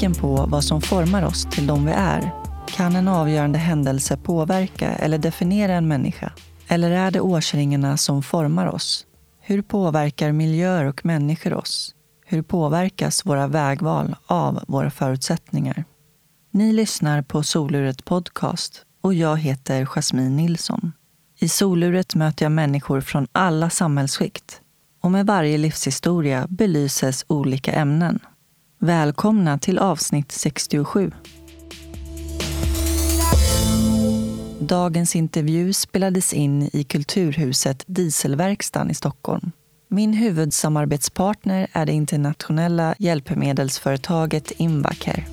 Nyfiken på vad som formar oss till de vi är. Kan en avgörande händelse påverka eller definiera en människa? Eller är det årsringarna som formar oss? Hur påverkar miljöer och människor oss? Hur påverkas våra vägval av våra förutsättningar? Ni lyssnar på Soluret Podcast och jag heter Jasmine Nilsson. I Soluret möter jag människor från alla samhällsskikt och med varje livshistoria belyses olika ämnen. Välkomna till avsnitt 67. Dagens intervju spelades in i Kulturhuset Dieselverkstan i Stockholm. Min huvudsamarbetspartner är det internationella hjälpmedelsföretaget Invacare.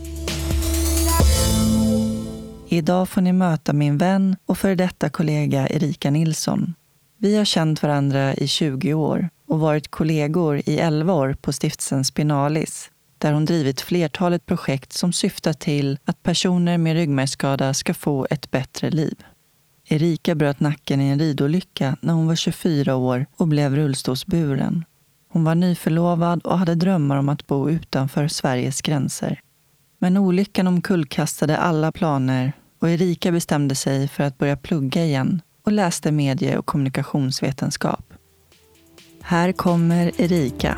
Idag får ni möta min vän och före detta kollega Erika Nilsson. Vi har känt varandra i 20 år och varit kollegor i 11 år på stiftelsen Spinalis där hon drivit flertalet projekt som syftar till att personer med ryggmärgsskada ska få ett bättre liv. Erika bröt nacken i en ridolycka när hon var 24 år och blev rullstolsburen. Hon var nyförlovad och hade drömmar om att bo utanför Sveriges gränser. Men olyckan omkullkastade alla planer och Erika bestämde sig för att börja plugga igen och läste medie och kommunikationsvetenskap. Här kommer Erika.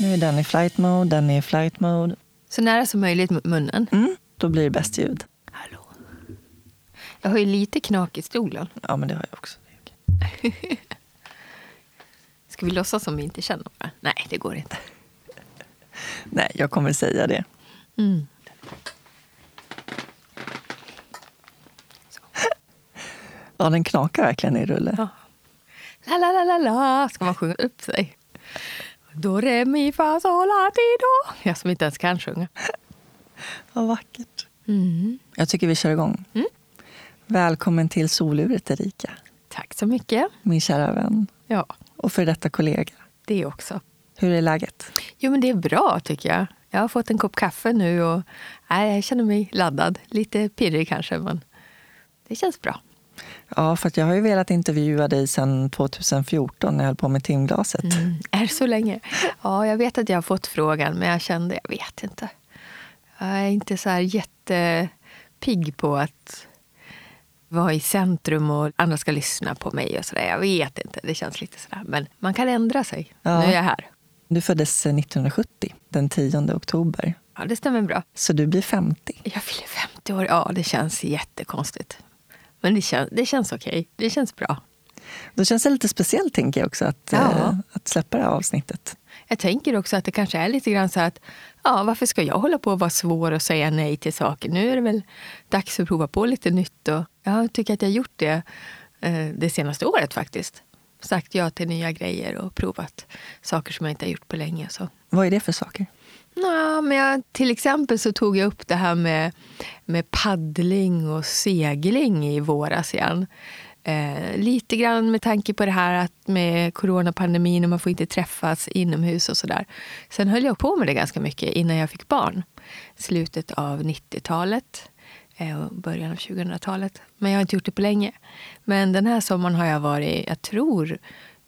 Nu är den i flight mode, den är i flight mode. Så nära som möjligt mot munnen. Mm, då blir det bäst ljud. Hallå. Jag har ju lite knak i stolen. Ja, men det har jag också. Ska vi låtsas som vi inte känner varandra? Nej, det går inte. Nej, jag kommer säga det. Mm. Ja, den knakar verkligen i rulle. Ja. La, la, la, la, la, ska man sjunga upp sig. Do, re, mi, fa, sol, la, ti, do. Jag som inte ens kan sjunga. Vad vackert. Mm. Jag tycker vi kör igång. Mm. Välkommen till soluret, Erika. Tack så mycket. Min kära vän Ja, och för detta kollega. det också. Hur är läget? Jo, men det är bra tycker jag. Jag har fått en kopp kaffe nu och nej, jag känner mig laddad. Lite pirrig kanske, men det känns bra. Ja, för jag har ju velat intervjua dig sedan 2014 när jag höll på med timglaset. Mm. Är det så länge? Ja, jag vet att jag har fått frågan, men jag kände, jag vet inte. Jag är inte så här jättepigg på att vara i centrum och andra ska lyssna på mig och sådär. Jag vet inte, det känns lite sådär. Men man kan ändra sig. Ja. Nu är jag här. Du föddes 1970, den 10 oktober. Ja, det stämmer bra. Så du blir 50. Jag fyller 50 år. Ja, det känns jättekonstigt. Men det känns, det känns okej. Det känns bra. Då känns det lite speciellt, tänker jag också, att, Ja. eh, att släppa det här avsnittet. Jag tänker också att det kanske är lite grann så att ja, varför ska jag hålla på att vara svår och säga nej till saker? Nu är det väl dags att prova på lite nytt. Och jag tycker att jag har gjort det eh, det senaste året faktiskt. Sagt ja till nya grejer och provat saker som jag inte har gjort på länge. Så. Vad är det för saker? Ja, men jag, till exempel så tog jag upp det här med, med paddling och segling i våras igen. Eh, lite grann med tanke på det här att med coronapandemin och man får inte träffas inomhus och sådär. Sen höll jag på med det ganska mycket innan jag fick barn. Slutet av 90-talet eh, och början av 2000-talet. Men jag har inte gjort det på länge. Men den här sommaren har jag varit, jag tror,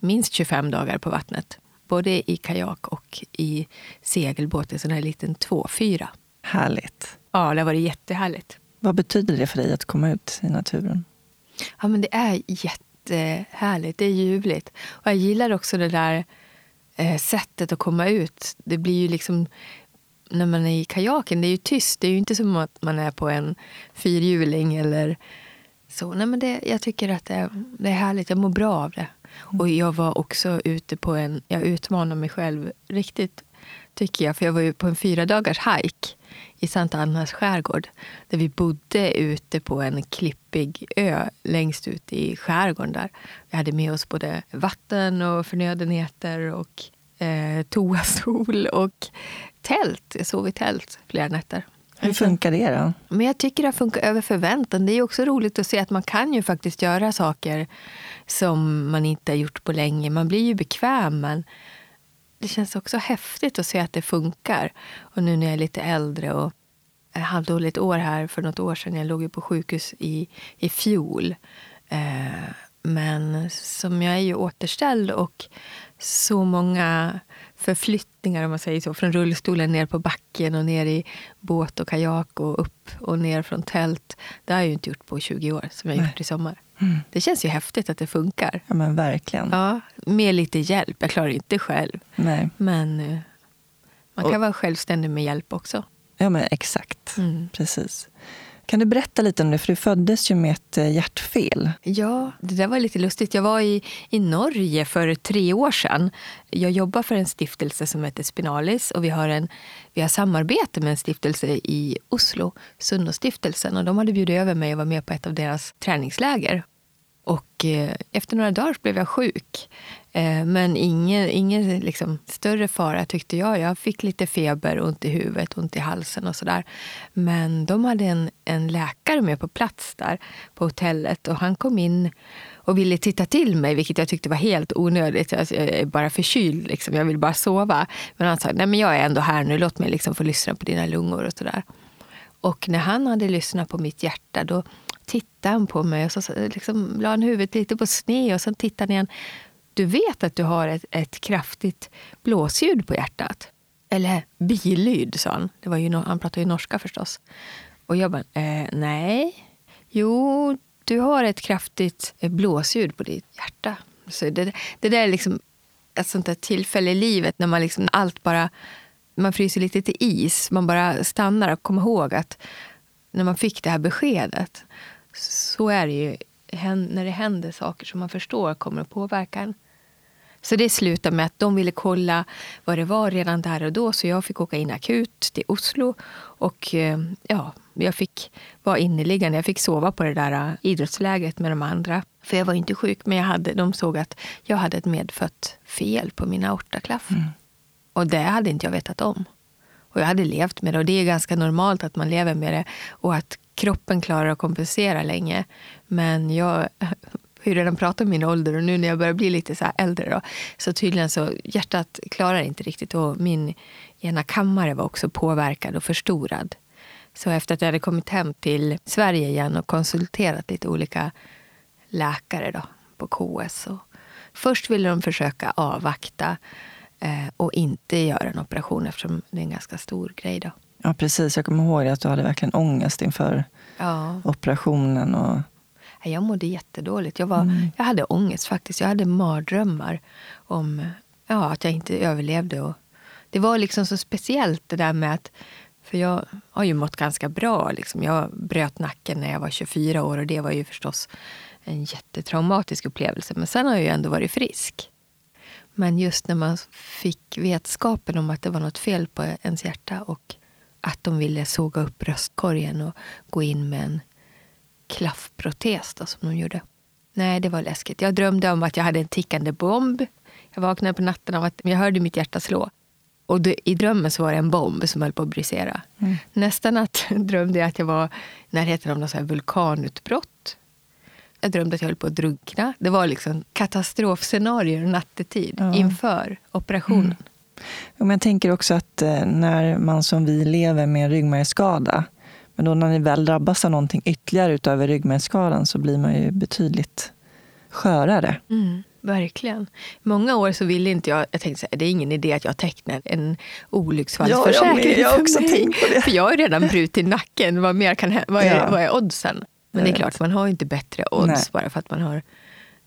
minst 25 dagar på vattnet. Både i kajak och i segelbåt, en sån här liten tvåfyra. Härligt. Ja, det har varit jättehärligt. Vad betyder det för dig att komma ut i naturen? Ja, men det är jättehärligt. Det är ljuvligt. Och jag gillar också det där eh, sättet att komma ut. Det blir ju liksom... När man är i kajaken, det är ju tyst. Det är ju inte som att man är på en fyrhjuling eller så. Nej, men det, jag tycker att det, det är härligt. Jag mår bra av det. Och jag var också ute på en... Jag utmanar mig själv riktigt, tycker jag. För jag var ju på en fyra dagars hike i Santa Annas skärgård. Där vi bodde ute på en klippig ö längst ut i skärgården. där. Vi hade med oss både vatten och förnödenheter och eh, toastol och tält. Jag sov i tält flera nätter. Hur funkar det då? Men jag tycker det har funkat över förväntan. Det är också roligt att se att man kan ju faktiskt göra saker som man inte har gjort på länge. Man blir ju bekväm, men det känns också häftigt att se att det funkar. Och nu när jag är lite äldre och jag hade ett år här för något år sedan. Jag låg ju på sjukhus i, i fjol. Eh, men som jag är ju återställd och så många förflyttningar om man säger så. Från rullstolen ner på backen och ner i båt och kajak och upp och ner från tält. Det har jag ju inte gjort på 20 år som jag har gjort i sommar. Mm. Det känns ju häftigt att det funkar. Ja men verkligen. Ja, med lite hjälp. Jag klarar inte själv. Nej. Men eh, man kan och, vara självständig med hjälp också. Ja men exakt. Mm. Precis. Kan du berätta lite om det? För du föddes ju med ett eh, hjärtfel. Ja, det där var lite lustigt. Jag var i, i Norge för tre år sedan. Jag jobbar för en stiftelse som heter Spinalis och vi har, en, vi har samarbete med en stiftelse i Oslo, Sunnostiftelsen. Och de hade bjudit över mig att vara med på ett av deras träningsläger. Och eh, efter några dagar blev jag sjuk. Eh, men ingen, ingen liksom större fara tyckte jag. Jag fick lite feber, ont i huvudet, ont i halsen och sådär. Men de hade en, en läkare med på plats där på hotellet och han kom in och ville titta till mig, vilket jag tyckte var helt onödigt. Alltså, jag är bara förkyld, liksom. jag vill bara sova. Men han sa, nej men jag är ändå här nu, låt mig liksom få lyssna på dina lungor och sådär. Och när han hade lyssnat på mitt hjärta då tittade han på mig och så liksom, la han huvudet lite på sned och sen tittade han igen du vet att du har ett, ett kraftigt blåsljud på hjärtat. Eller bilyd, sa han. Det var ju, han pratade ju norska förstås. Och jag bara, eh, nej. Jo, du har ett kraftigt eh, blåsljud på ditt hjärta. Så det, det där är liksom ett sånt där tillfälle i livet när man liksom allt bara man fryser lite till is. Man bara stannar och kommer ihåg att när man fick det här beskedet så är det ju när det händer saker som man förstår kommer att påverka en. Så det slutade med att de ville kolla vad det var redan där och då. Så jag fick åka in akut till Oslo. Och eh, ja, jag fick vara inneliggande. Jag fick sova på det där eh, idrottslägret med de andra. För jag var inte sjuk, men jag hade, de såg att jag hade ett medfött fel på min aortaklaff. Mm. Och det hade inte jag vetat om. Och jag hade levt med det. Och det är ganska normalt att man lever med det. Och att kroppen klarar att kompensera länge. Men jag har ju redan pratat om min ålder och nu när jag börjar bli lite så äldre då, så tydligen så hjärtat klarar inte riktigt och min ena kammare var också påverkad och förstorad. Så efter att jag hade kommit hem till Sverige igen och konsulterat lite olika läkare då, på KS. Och först ville de försöka avvakta eh, och inte göra en operation eftersom det är en ganska stor grej. Då. Ja, precis. Jag kommer ihåg att du hade verkligen ångest inför ja. operationen. Och jag mådde jättedåligt. Jag, var, mm. jag hade ångest faktiskt. Jag hade mardrömmar om ja, att jag inte överlevde. Och det var liksom så speciellt det där med att för jag har ju mått ganska bra. Liksom. Jag bröt nacken när jag var 24 år och det var ju förstås en jättetraumatisk upplevelse. Men sen har jag ju ändå varit frisk. Men just när man fick vetskapen om att det var något fel på ens hjärta och att de ville såga upp bröstkorgen och gå in med en klaffprotes då, som de gjorde. Nej, det var läskigt. Jag drömde om att jag hade en tickande bomb. Jag vaknade på natten av att jag hörde mitt hjärta slå. Och det, i drömmen så var det en bomb som höll på att brisera. Mm. Nästa natt drömde jag att jag var i närheten av något så vulkanutbrott. Jag drömde att jag höll på att drunkna. Det var liksom katastrofscenarier nattetid ja. inför operationen. Mm. Men jag tänker också att eh, när man som vi lever med en ryggmärgsskada men då när ni väl drabbas av någonting ytterligare utöver ryggmärgsskadan så blir man ju betydligt skörare. Mm, verkligen. Många år så ville inte jag, jag tänkte att det är ingen idé att jag tecknar en olycksfallsförsäkring ja, jag, jag också tänkt på det. För jag har redan brutit nacken, vad, mer kan, vad, är, ja. vad är oddsen? Men det är klart, man har inte bättre odds Nej. bara för att man har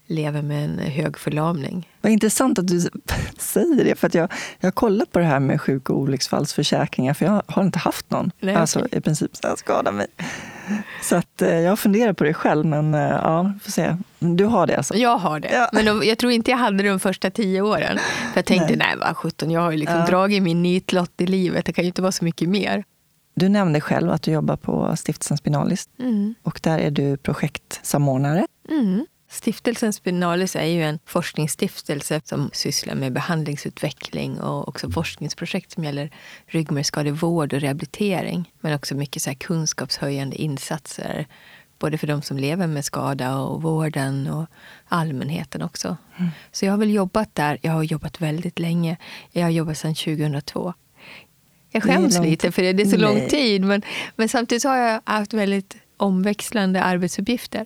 lever med en hög förlamning. Vad intressant att du säger det. För att jag, jag har kollat på det här med sjuk och olycksfallsförsäkringar, för jag har inte haft någon. Nej, alltså okay. i princip så jag skadar mig. Så att, eh, jag funderar på det själv, men eh, ja, får se. Du har det alltså? Jag har det. Ja. Men de, jag tror inte jag hade det de första tio åren. För jag tänkte, nej, nej vad sjutton, jag har ju liksom ja. dragit min nitlott i livet. Det kan ju inte vara så mycket mer. Du nämnde själv att du jobbar på Stiftelsen Spinalis. Mm. Och där är du projektsamordnare. Mm. Stiftelsen Spinalis är ju en forskningsstiftelse som sysslar med behandlingsutveckling och också forskningsprojekt som gäller ryggmärgsskadevård och rehabilitering. Men också mycket så kunskapshöjande insatser både för de som lever med skada och vården och allmänheten också. Mm. Så jag har väl jobbat där. Jag har jobbat väldigt länge. Jag har jobbat sedan 2002. Jag skäms lite för det, det är så Nej. lång tid. Men, men samtidigt har jag haft väldigt omväxlande arbetsuppgifter.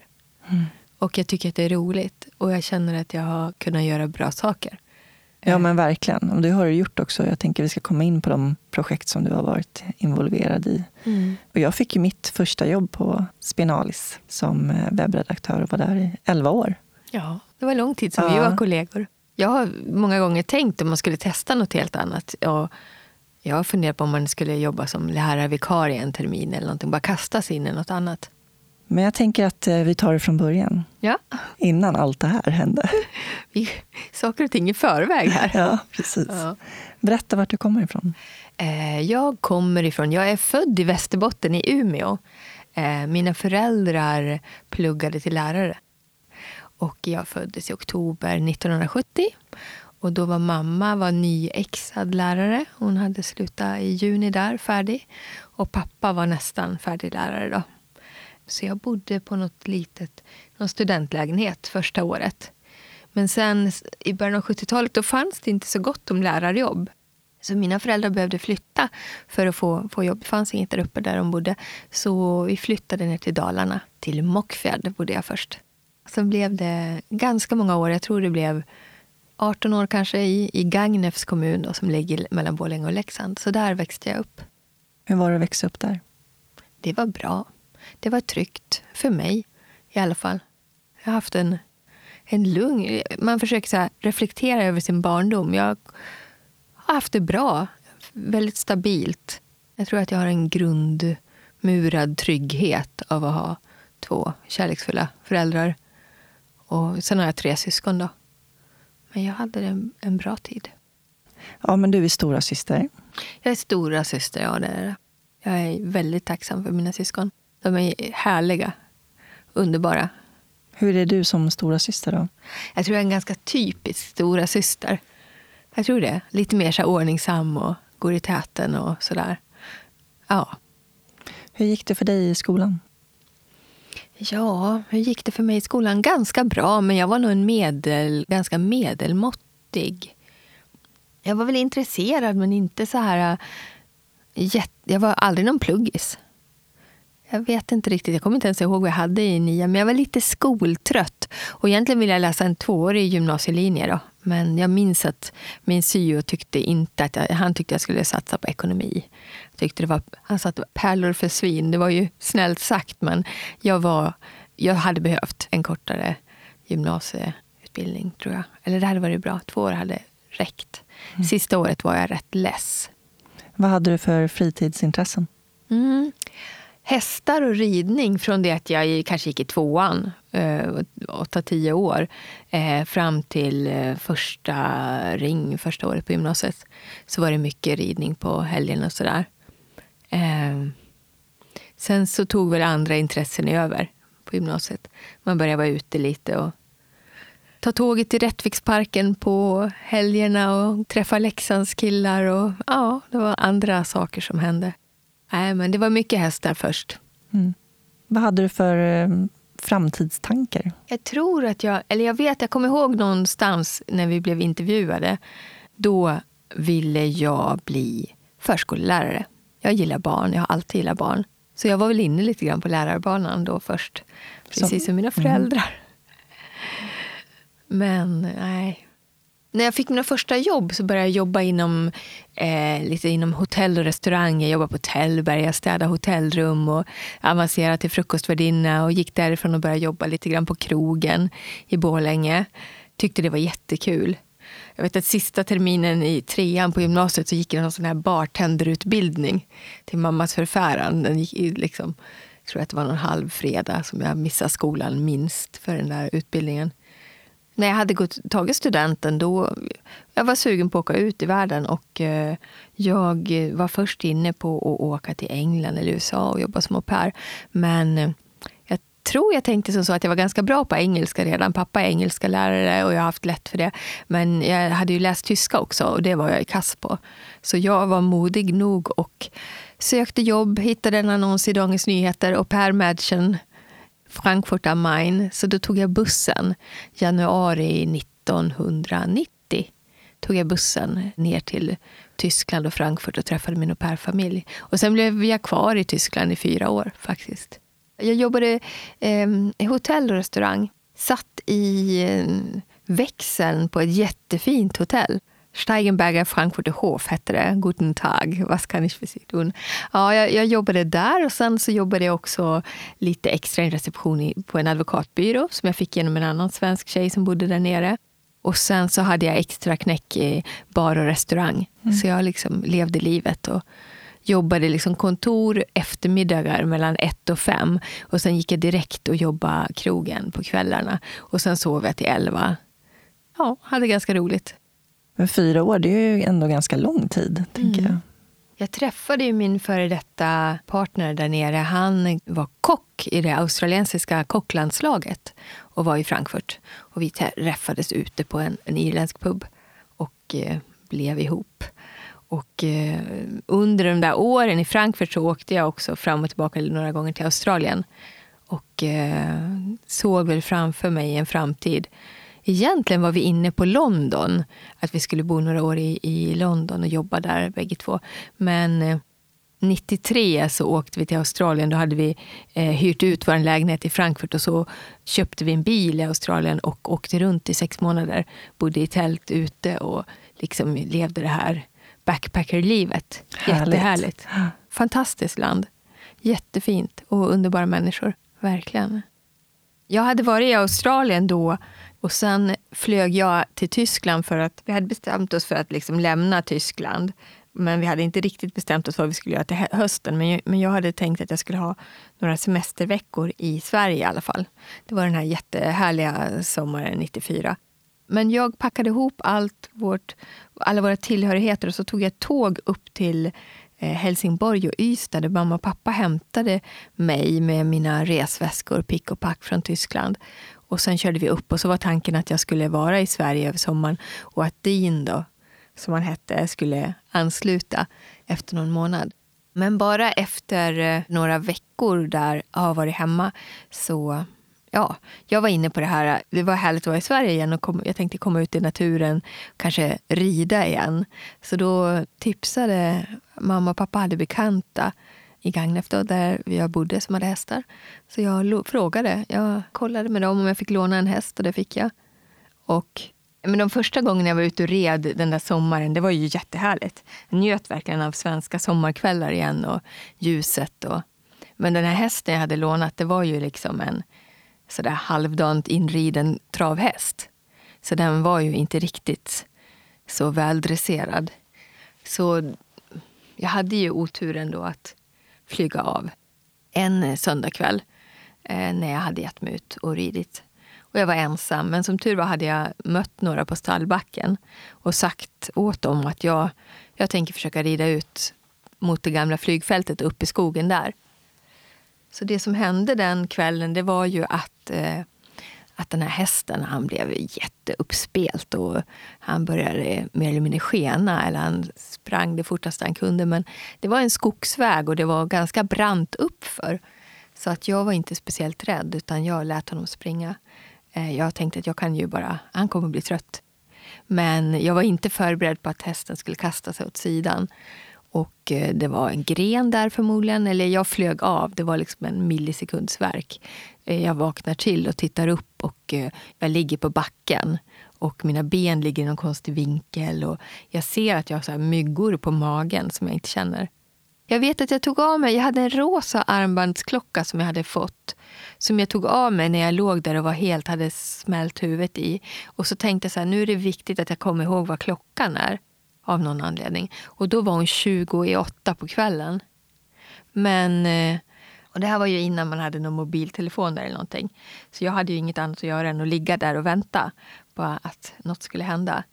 Mm. Och jag tycker att det är roligt och jag känner att jag har kunnat göra bra saker. Ja, men verkligen. Och det har du gjort också. Jag tänker vi ska komma in på de projekt som du har varit involverad i. Mm. Och jag fick ju mitt första jobb på Spinalis som eh, webbredaktör och var där i elva år. Ja, det var lång tid som ja. vi var kollegor. Jag har många gånger tänkt om man skulle testa något helt annat. Och jag har funderat på om man skulle jobba som lärarvikarie en termin eller någonting. Bara kasta sig in i något annat. Men jag tänker att eh, vi tar det från början. Ja. Innan allt det här hände. Vi, saker och ting i förväg här. Ja, precis. Ja. Berätta vart du kommer ifrån. Eh, jag kommer ifrån, jag är född i Västerbotten, i Umeå. Eh, mina föräldrar pluggade till lärare. Och jag föddes i oktober 1970. Och då var mamma var nyexad lärare. Hon hade slutat i juni där, färdig. Och pappa var nästan färdig lärare då. Så jag bodde på något litet, någon studentlägenhet första året. Men sen i början av 70-talet då fanns det inte så gott om lärarjobb. Så mina föräldrar behövde flytta för att få, få jobb. Det fanns inget där uppe där de bodde. Så vi flyttade ner till Dalarna. Till Mockfjärd bodde jag först. Sen blev det ganska många år. Jag tror det blev 18 år kanske i, i Gagnefs kommun då, som ligger mellan Borlänge och Leksand. Så där växte jag upp. Hur var det att växa upp där? Det var bra. Det var tryggt, för mig i alla fall. Jag har haft en, en lugn... Man försöker så reflektera över sin barndom. Jag har haft det bra, väldigt stabilt. Jag tror att jag har en grundmurad trygghet av att ha två kärleksfulla föräldrar. Och sen har jag tre syskon. då. Men jag hade en, en bra tid. Ja, men du är stora syster. Jag är stora syster, ja det är Jag är väldigt tacksam för mina syskon. De är härliga, underbara. Hur är du som stora syster då? Jag tror jag är en ganska typisk stora syster. Jag tror det. Lite mer så ordningsam och går i täten och sådär. Ja. Hur gick det för dig i skolan? Ja, hur gick det för mig i skolan? Ganska bra, men jag var nog en medel, ganska medelmåttig. Jag var väl intresserad, men inte så här... Jag var aldrig någon pluggis. Jag vet inte riktigt. Jag kommer inte ens ihåg vad jag hade i nian. Men jag var lite skoltrött. Och egentligen ville jag läsa en tvåårig gymnasielinje. Då. Men jag minns att min syo tyckte inte att jag, han tyckte jag skulle satsa på ekonomi. tyckte det var, han sa att pärlor för svin. Det var ju snällt sagt, men jag, var, jag hade behövt en kortare gymnasieutbildning, tror jag. Eller det hade varit bra. Två år hade räckt. Mm. Sista året var jag rätt less. Vad hade du för fritidsintressen? Mm hästar och ridning från det att jag kanske gick i tvåan, eh, åtta, tio år, eh, fram till eh, första ring, första året på gymnasiet, så var det mycket ridning på helgen och sådär. Eh, sen så tog väl andra intressen över på gymnasiet. Man började vara ute lite och ta tåget till Rättviksparken på helgerna och träffa Leksands killar. Och, ja, det var andra saker som hände. Nej, men det var mycket hästar först. Mm. Vad hade du för eh, framtidstankar? Jag tror att jag, eller jag vet, jag kommer ihåg någonstans när vi blev intervjuade. Då ville jag bli förskollärare. Jag gillar barn, jag har alltid gillat barn. Så jag var väl inne lite grann på lärarbanan då först. Precis så. som mina mm. föräldrar. Mm. Men nej, när jag fick mina första jobb så började jag jobba inom, eh, lite inom hotell och restaurang. Jag jobbade på Tällberg, jag städade hotellrum och avancerade till frukostvärdinna och gick därifrån och började jobba lite grann på krogen i Borlänge. Tyckte det var jättekul. Jag vet att sista terminen i trean på gymnasiet så gick jag en sån här bartenderutbildning till mammas förfäran. Den gick liksom, jag tror att det var någon halv fredag som jag missade skolan minst för den där utbildningen när jag hade gått, tagit studenten då jag var sugen på att åka ut i världen. och eh, Jag var först inne på att åka till England eller USA och jobba som au pair. Men eh, jag tror jag tänkte som så att jag var ganska bra på engelska redan. Pappa är engelska lärare och jag har haft lätt för det. Men jag hade ju läst tyska också och det var jag i kass på. Så jag var modig nog och sökte jobb, hittade en annons i Dagens Nyheter, och Per Madchen Frankfurt am Main. Så då tog jag bussen. Januari 1990 tog jag bussen ner till Tyskland och Frankfurt och träffade min au pair-familj. Och sen blev jag kvar i Tyskland i fyra år faktiskt. Jag jobbade eh, i hotell och restaurang. Satt i eh, växeln på ett jättefint hotell. Steigenberger Frankfurter Hof hette det. Guten Tag, was kann ich für Sie tun? Ja, jag, jag jobbade där och sen så jobbade jag också lite extra i reception i, på en advokatbyrå som jag fick genom en annan svensk tjej som bodde där nere. Och sen så hade jag extra knäck i bar och restaurang. Mm. Så jag liksom levde livet och jobbade liksom kontor eftermiddagar mellan ett och fem. Och sen gick jag direkt och jobbade krogen på kvällarna. Och sen sov jag till elva. Ja, hade ganska roligt. Men fyra år, det är ju ändå ganska lång tid, tänker mm. jag. Jag träffade ju min före detta partner där nere. Han var kock i det australiensiska kocklandslaget och var i Frankfurt. Och vi träffades ute på en, en irländsk pub och eh, blev ihop. Och eh, under de där åren i Frankfurt så åkte jag också fram och tillbaka några gånger till Australien. Och eh, såg väl framför mig en framtid Egentligen var vi inne på London, att vi skulle bo några år i, i London och jobba där bägge två. Men 93 eh, så åkte vi till Australien. Då hade vi eh, hyrt ut vår lägenhet i Frankfurt och så köpte vi en bil i Australien och åkte runt i sex månader. Bodde i tält ute och liksom levde det här backpackerlivet. Jättehärligt. Fantastiskt land. Jättefint och underbara människor. Verkligen. Jag hade varit i Australien då och sen flög jag till Tyskland för att vi hade bestämt oss för att liksom lämna Tyskland. Men vi hade inte riktigt bestämt oss för vad vi skulle göra till hösten. Men jag, men jag hade tänkt att jag skulle ha några semesterveckor i Sverige i alla fall. Det var den här jättehärliga sommaren 94. Men jag packade ihop allt vårt, alla våra tillhörigheter och så tog jag ett tåg upp till eh, Helsingborg och Ystad där mamma och pappa hämtade mig med mina resväskor, pick och pack från Tyskland. Och sen körde vi upp och så var tanken att jag skulle vara i Sverige över sommaren och att Dean, då, som han hette, skulle ansluta efter någon månad. Men bara efter eh, några veckor där jag har varit hemma så ja, jag var inne på det här. Det var härligt att vara i Sverige igen och kom, jag tänkte komma ut i naturen, kanske rida igen. Så då tipsade mamma och pappa hade bekanta i Gagnef då, där jag bodde som hade hästar. Så jag frågade. Jag kollade med dem om jag fick låna en häst och det fick jag. Och, men de första gångerna jag var ute och red den där sommaren, det var ju jättehärligt. Jag njöt verkligen av svenska sommarkvällar igen och ljuset. Och, men den här hästen jag hade lånat, det var ju liksom en sådär halvdant inriden travhäst. Så den var ju inte riktigt så väldresserad. Så jag hade ju oturen då att flyga av en söndagkväll eh, när jag hade gett mig ut och ridit. Och jag var ensam, men som tur var hade jag mött några på stallbacken och sagt åt dem att jag, jag tänker försöka rida ut mot det gamla flygfältet upp i skogen där. Så det som hände den kvällen det var ju att eh, att den här hästen han blev jätteuppspelt och han började mer eller mindre skena. Eller han sprang det fortaste han kunde. Men det var en skogsväg och det var ganska brant uppför. Så att jag var inte speciellt rädd utan jag lät honom springa. Eh, jag tänkte att jag kan ju bara, han kommer bli trött. Men jag var inte förberedd på att hästen skulle kasta sig åt sidan. Och eh, det var en gren där förmodligen, eller jag flög av. Det var liksom en millisekundsverk. Eh, jag vaknar till och tittar upp och eh, jag ligger på backen. Och mina ben ligger i någon konstig vinkel. Och jag ser att jag har så myggor på magen som jag inte känner. Jag vet att jag tog av mig, jag hade en rosa armbandsklocka som jag hade fått. Som jag tog av mig när jag låg där och var helt, hade smält huvudet i. Och så tänkte jag så här, nu är det viktigt att jag kommer ihåg vad klockan är av någon anledning. Och då var hon 20 i åtta på kvällen. Men, eh, och det här var ju innan man hade någon mobiltelefon eller någonting. Så jag hade ju inget annat att göra än att ligga där och vänta på att något skulle hända.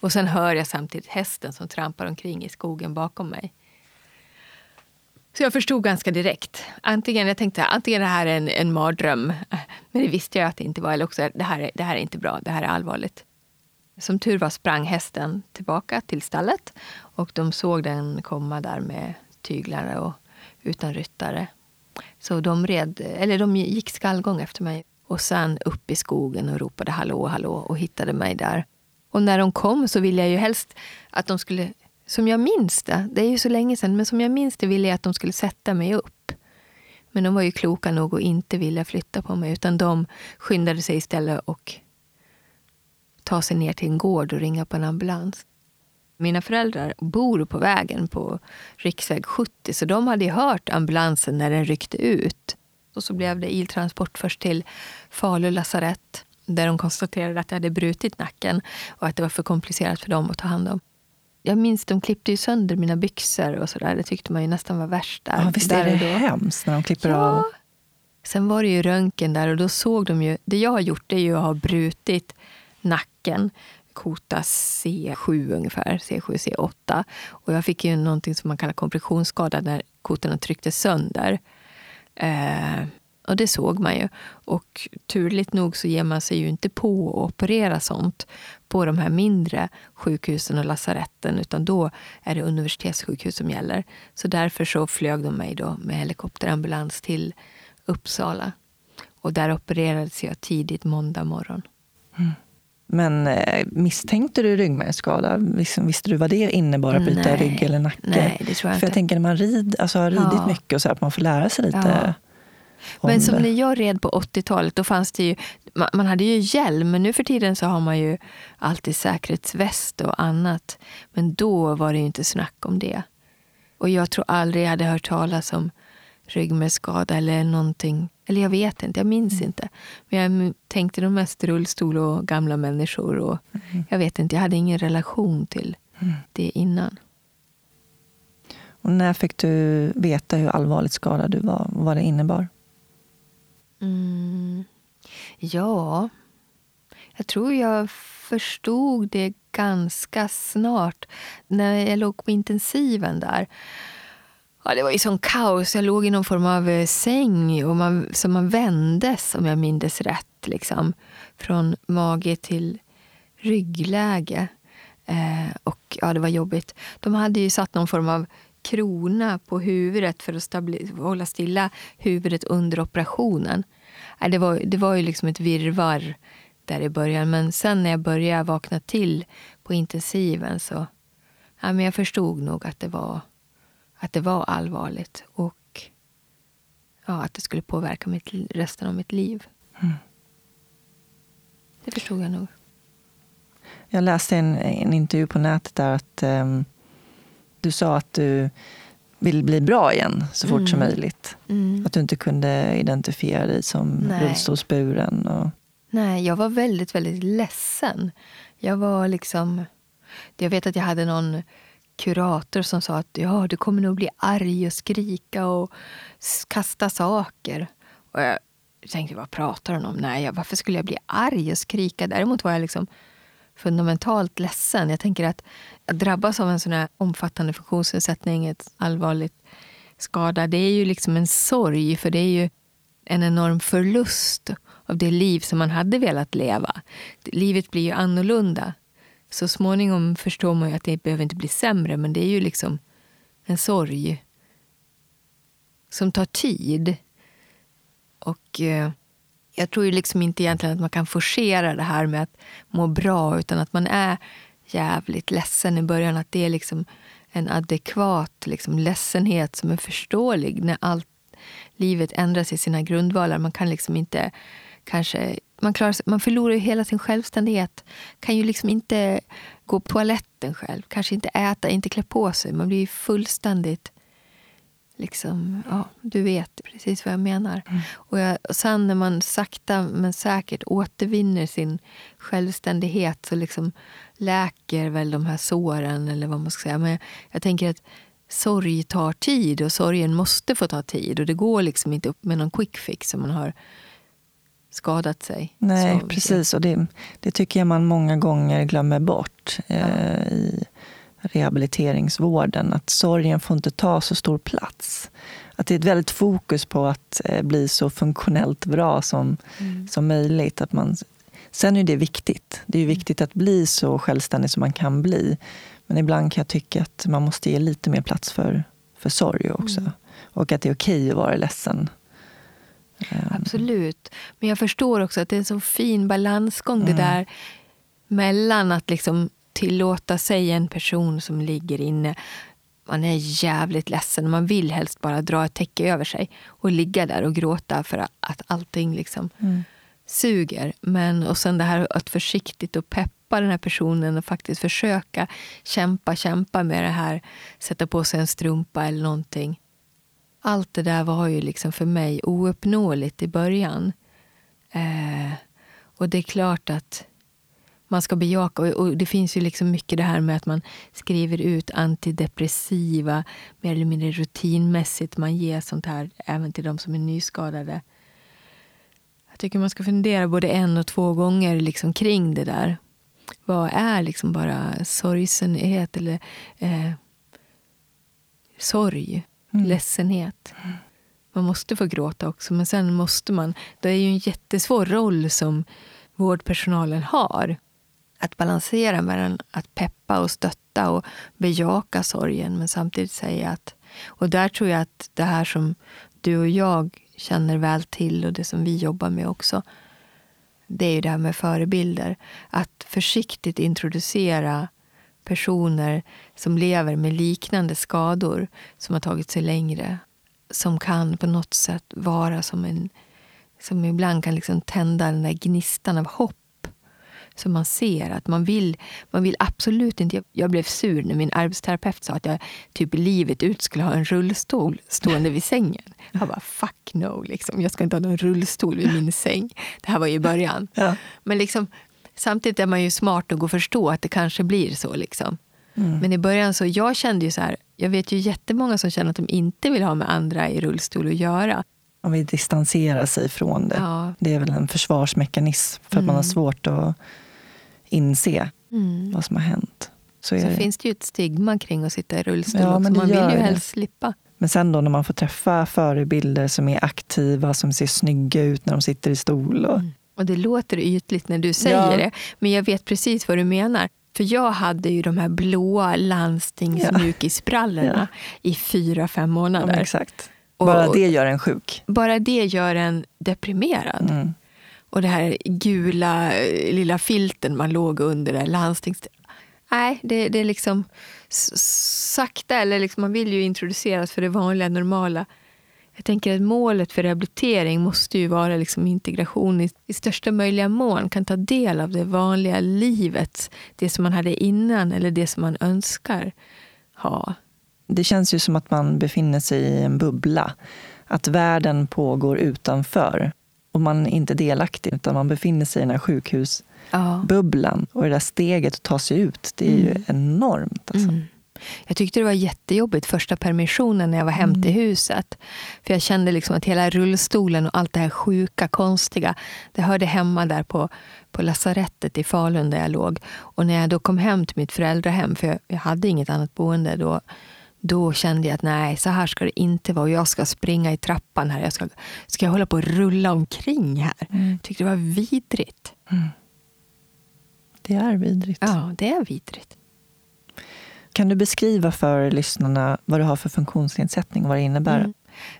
Och sen hör jag samtidigt hästen som trampar omkring i skogen bakom mig. Så jag förstod ganska direkt. Antingen, jag tänkte antingen det här är en, en mardröm, men det visste jag att det inte var. Eller också det här, det här är inte bra, det här är allvarligt. Som tur var sprang hästen tillbaka till stallet och de såg den komma där med tyglar och utan ryttare. Så de, red, eller de gick skallgång efter mig och sen upp i skogen och ropade hallå, hallå och hittade mig där. Och när de kom så ville jag ju helst att de skulle, som jag minns det, det är ju så länge sedan, men som jag minns det ville jag att de skulle sätta mig upp. Men de var ju kloka nog att inte vilja flytta på mig utan de skyndade sig istället och ta sig ner till en gård och ringa på en ambulans. Mina föräldrar bor på vägen på riksväg 70 så de hade hört ambulansen när den ryckte ut. Och så blev det iltransport först till Falu lasarett där de konstaterade att jag hade brutit nacken och att det var för komplicerat för dem att ta hand om. Jag minns de klippte ju sönder mina byxor och sådär. Det tyckte man ju nästan var värst. Där, ja, visst där är det hemskt när de klipper ja. av? Sen var det ju röntgen där och då såg de ju... Det jag har gjort är ju att ha brutit nacken. Kota C7 ungefär, C7, C8. Och jag fick ju någonting som man kallar kompressionsskada när kotorna trycktes sönder. Eh, och det såg man ju. Och turligt nog så ger man sig ju inte på att operera sånt på de här mindre sjukhusen och lasaretten utan då är det universitetssjukhus som gäller. Så därför så flög de mig då med helikopterambulans till Uppsala. Och där opererades jag tidigt måndag morgon. Mm. Men eh, misstänkte du ryggmärgsskada? Liksom, visste du vad det innebar att bryta Nej. rygg eller nacke? Nej, det tror jag För jag inte. tänker när man rid, alltså, har ridit Ja. mycket och så här, att man får lära sig lite Ja. Men som det. när jag red på 80-talet, då fanns det ju, man, man hade ju hjälm, men nu för tiden så har man ju alltid säkerhetsväst och annat. Men då var det ju inte snack om det. Och jag tror aldrig jag hade hört talas om ryggmärgsskada eller någonting. Eller jag vet inte, jag minns inte. Men jag tänkte nog mest rullstol och gamla människor. Och Jag vet inte, jag hade ingen relation till det innan. Och när fick du veta hur allvarligt skadad du var och vad det innebar? Mm. Ja, jag tror jag förstod det ganska snart när jag låg på intensiven där. Ja, det var ju sån kaos. Jag låg i någon form av eh, säng och man, så man vändes, om jag mindes rätt. Liksom, från mage till ryggläge. Eh, och ja, Det var jobbigt. De hade ju satt någon form av krona på huvudet för att hålla stilla huvudet under operationen. Eh, det, var, det var ju liksom ett virrvarr där i början. Men sen när jag började vakna till på intensiven så ja, men jag förstod nog att det var, att det var allvarligt. Och ja, att det skulle påverka mitt, resten av mitt liv. Det förstod jag nog. Jag läste en, en intervju på nätet där att ehm, du sa att du vill bli bra igen så fort som Mm. möjligt. Mm. Att du inte kunde identifiera dig som Nej. rullstolsburen. Och, Nej, jag var väldigt, väldigt ledsen. Jag var liksom... Jag vet att jag hade någon kurator som sa att ja, du kommer nog bli arg och skrika och kasta saker. Och jag tänkte, vad pratar hon om? Nej, varför skulle jag bli arg och skrika? Däremot var jag liksom fundamentalt ledsen. Jag tänker att att drabbas av en sån här omfattande funktionsnedsättning, ett allvarligt skada, det är ju liksom en sorg. För det är ju en enorm förlust av det liv som man hade velat leva. Livet blir ju annorlunda. Så småningom förstår man ju att det behöver inte bli sämre, men det är ju liksom en sorg som tar tid. Och eh, jag tror ju liksom inte egentligen att man kan forcera det här med att må bra, utan att man är jävligt ledsen i början. Att det är liksom en adekvat liksom, ledsenhet som är förståelig när allt livet ändras i sina grundvalar. Man kan liksom inte kanske... Man, klarar, sig- man förlorar ju hela sin självständighet. Kan ju liksom inte gå på toaletten själv. Kanske inte äta, inte klä på sig. Man blir ju fullständigt... Liksom, ja, du vet precis vad jag menar. Och, jag, och sen när man sakta men säkert återvinner sin självständighet så liksom läker väl de här såren. eller vad man ska säga. Men jag, jag tänker att sorg tar tid och sorgen måste få ta tid. Och det går liksom inte upp med någon quick fix om man har skadat sig. nej, Så- precis. Och det, det tycker jag man många gånger glömmer bort eh, i rehabiliteringsvården. Att sorgen får inte ta så stor plats. Att det är ett väldigt fokus på att eh, bli så funktionellt bra som, Mm. som möjligt. Att man, sen är det viktigt. Det är ju viktigt att bli så självständig som man kan bli. Men ibland kan jag tycka att man måste ge lite mer plats för, för sorg också. Mm. Och att det är okej att vara ledsen. Absolut. Men jag förstår också att det är en så fin balansgång Mm. det där mellan att liksom tillåta sig en person som ligger inne. Man är jävligt ledsen och man vill helst bara dra ett täcke över sig och ligga där och gråta för att allting liksom Mm. suger. Men, och sen det här att försiktigt och pepp släppa den här personen och faktiskt försöka kämpa, kämpa med det här. Sätta på sig en strumpa eller någonting. Allt det där var ju liksom för mig ouppnåeligt i början. Eh, och det är klart att man ska bejaka. Och, och det finns ju liksom mycket det här med att man skriver ut antidepressiva mer eller mindre rutinmässigt. Man ger sånt här även till de som är nyskadade. Jag tycker man ska fundera både en och två gånger liksom kring det där. Vad är liksom bara sorgsenhet eller eh, sorg? Mm. Ledsenhet. Man måste få gråta också, men sen måste man... Det är ju en jättesvår roll som vårdpersonalen har. Att balansera mellan att peppa och stötta och bejaka sorgen men samtidigt säga att... Och där tror jag att det här som du och jag känner väl till och det som vi jobbar med också det är ju det här med förebilder. Att försiktigt introducera personer som lever med liknande skador som har tagit sig längre. Som kan på något sätt vara som en... Som ibland kan liksom tända den där gnistan av hopp som man ser att man vill, man vill absolut inte... Jag blev sur när min arbetsterapeut sa att jag typ livet ut skulle ha en rullstol stående vid sängen. Jag bara, fuck no, liksom. jag ska inte ha någon rullstol vid min säng. Det här var ju i början. Ja. Men liksom, samtidigt är man ju smart nog att förstå att det kanske blir så. Liksom. Mm. Men i början så jag kände ju så här, jag vet ju jättemånga som känner att de inte vill ha med andra i rullstol att göra. Man vill distansera sig från det. Ja. Det är väl en försvarsmekanism för att mm. man har mm. svårt att inse mm. vad som har hänt. Så, så finns det ju ett stigma kring att sitta i rullstol ja, också. Man vill ju helst slippa. Men sen då när man får träffa förebilder som är aktiva, som ser snygga ut när de sitter i stol. Och, mm. Och det låter ytligt när du säger ja. det, men jag vet precis vad du menar. För jag hade ju de här blåa landstingsmjukisbrallorna ja. i fyra, fem månader. Exakt. Bara och, det gör en sjuk. Bara det gör en deprimerad. Mm. Och det här gula eh, lilla filten man låg under, där landstings... Nej, det, det är liksom sakta, eller liksom, man vill ju introduceras för det vanliga, normala. Jag tänker att målet för rehabilitering måste ju vara liksom integration i, i största möjliga mån. Kan ta del av det vanliga livet, det som man hade innan eller det som man önskar ha. Det känns ju som att man befinner sig i en bubbla. Att världen pågår utanför och man är inte delaktig utan man befinner sig i den här sjukhusbubblan. Ja. Och det där steget att ta sig ut, det är mm. ju enormt. Alltså. Mm. Jag tyckte det var jättejobbigt första permissionen när jag var hem till mm. huset. För jag kände liksom att hela rullstolen och allt det här sjuka, konstiga, det hörde hemma där på, på lasarettet i Falun där jag låg. Och när jag då kom hem till mitt föräldrahem, för jag, jag hade inget annat boende då, då kände jag att nej, så här ska det inte vara. Jag ska springa i trappan här. Jag ska, ska jag hålla på och rulla omkring här? Mm. tyckte det var vidrigt. Mm. Det är vidrigt. Ja, det är vidrigt. Kan du beskriva för lyssnarna vad du har för funktionsnedsättning och vad det innebär? Mm.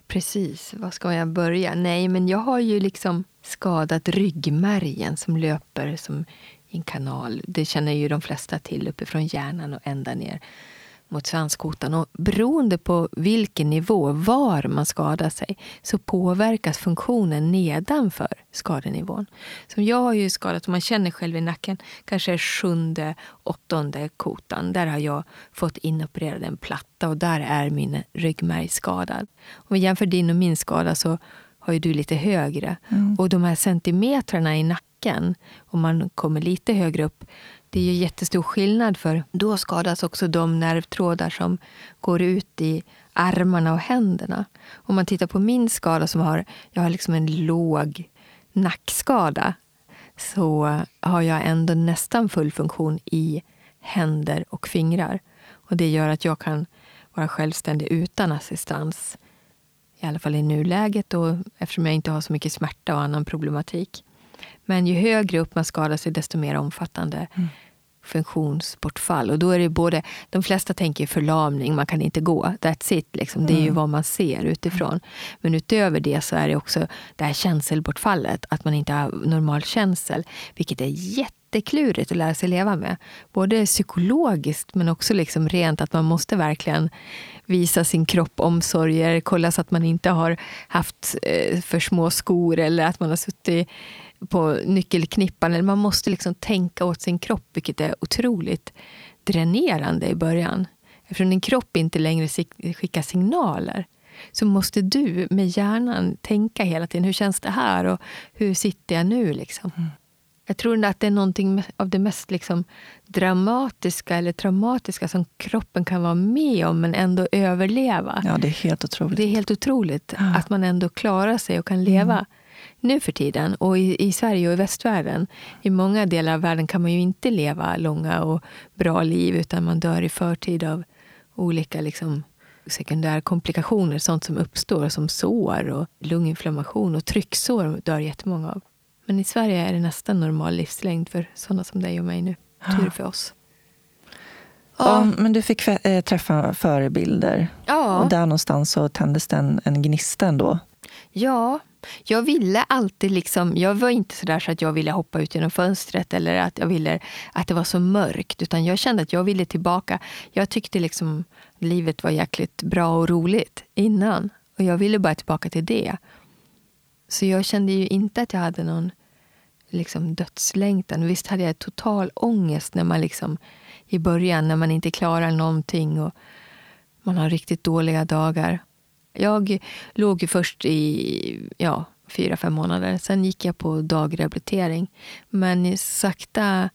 Precis, var ska jag börja? Nej, men jag har ju liksom skadat ryggmärgen som löper som i en kanal. Det känner ju de flesta till uppifrån hjärnan och ända ner mot svanskotan. Och beroende på vilken nivå, var man skadar sig, så påverkas funktionen nedanför skadenivån. Som jag har ju skadat, om man känner själv i nacken, kanske sjunde, åttonde kotan. Där har jag fått inopererad en platta och där är min ryggmärg skadad. Om vi jämför din och min skada så har ju du lite högre. Mm. Och de här centimetrarna i nacken, om man kommer lite högre upp, det är ju jättestor skillnad för då skadas också de nervtrådar som går ut i armarna och händerna. Om man tittar på min skada, som har, jag har liksom en låg nackskada, så har jag ändå nästan full funktion i händer och fingrar. Och Det gör att jag kan vara självständig utan assistans. I alla fall i nuläget, och eftersom jag inte har så mycket smärta och annan problematik. Men ju högre upp man skadar sig, desto mer omfattande mm. funktionsbortfall. Och då är det både, de flesta tänker förlamning, man kan inte gå. That's it. Liksom. Det är ju mm. vad man ser utifrån. Men utöver det så är det också det här känselbortfallet. Att man inte har normal känsel. Vilket är jätteklurigt att lära sig leva med. Både psykologiskt men också liksom rent att man måste verkligen visa sin kropp omsorger, kolla så att man inte har haft eh, för små skor eller att man har suttit på nyckelknippan. Man måste liksom tänka åt sin kropp, vilket är otroligt dränerande i början. Eftersom din kropp inte längre skickar signaler så måste du med hjärnan tänka hela tiden. Hur känns det här? och Hur sitter jag nu? Liksom. Mm. Jag tror att det är någonting av det mest liksom, dramatiska eller traumatiska som kroppen kan vara med om men ändå överleva. Ja, det är helt otroligt. Det är helt otroligt ja. att man ändå klarar sig och kan leva mm. Nu för tiden. Och i, i, Sverige och i västvärlden, i många delar av världen kan man ju inte leva långa och bra liv utan man dör i förtid av olika liksom, sekundärkomplikationer, sånt som uppstår som sår och lunginflammation och trycksår dör jättemånga av. Men i Sverige är det nästan normal livslängd för sådana som dig och mig nu. Tur för oss. Ja. ja. men du fick äh, träffa förebilder. Ja. Och där någonstans så tändes det en, en gnista ändå. Ja, jag ville alltid liksom, jag var inte så där så att jag ville hoppa ut genom fönstret eller att jag ville att det var så mörkt. Utan jag kände att jag ville tillbaka. Jag tyckte liksom livet var jäkligt bra och roligt innan. Och jag ville bara tillbaka till det. Så jag kände ju inte att jag hade någon liksom, dödslängtan. Visst hade jag total ångest när man liksom, i början när man inte klarar någonting och man har riktigt dåliga dagar. Jag låg ju först i ja, fyra, fem månader. Sen gick jag på dagrehabilitering. Men sakta,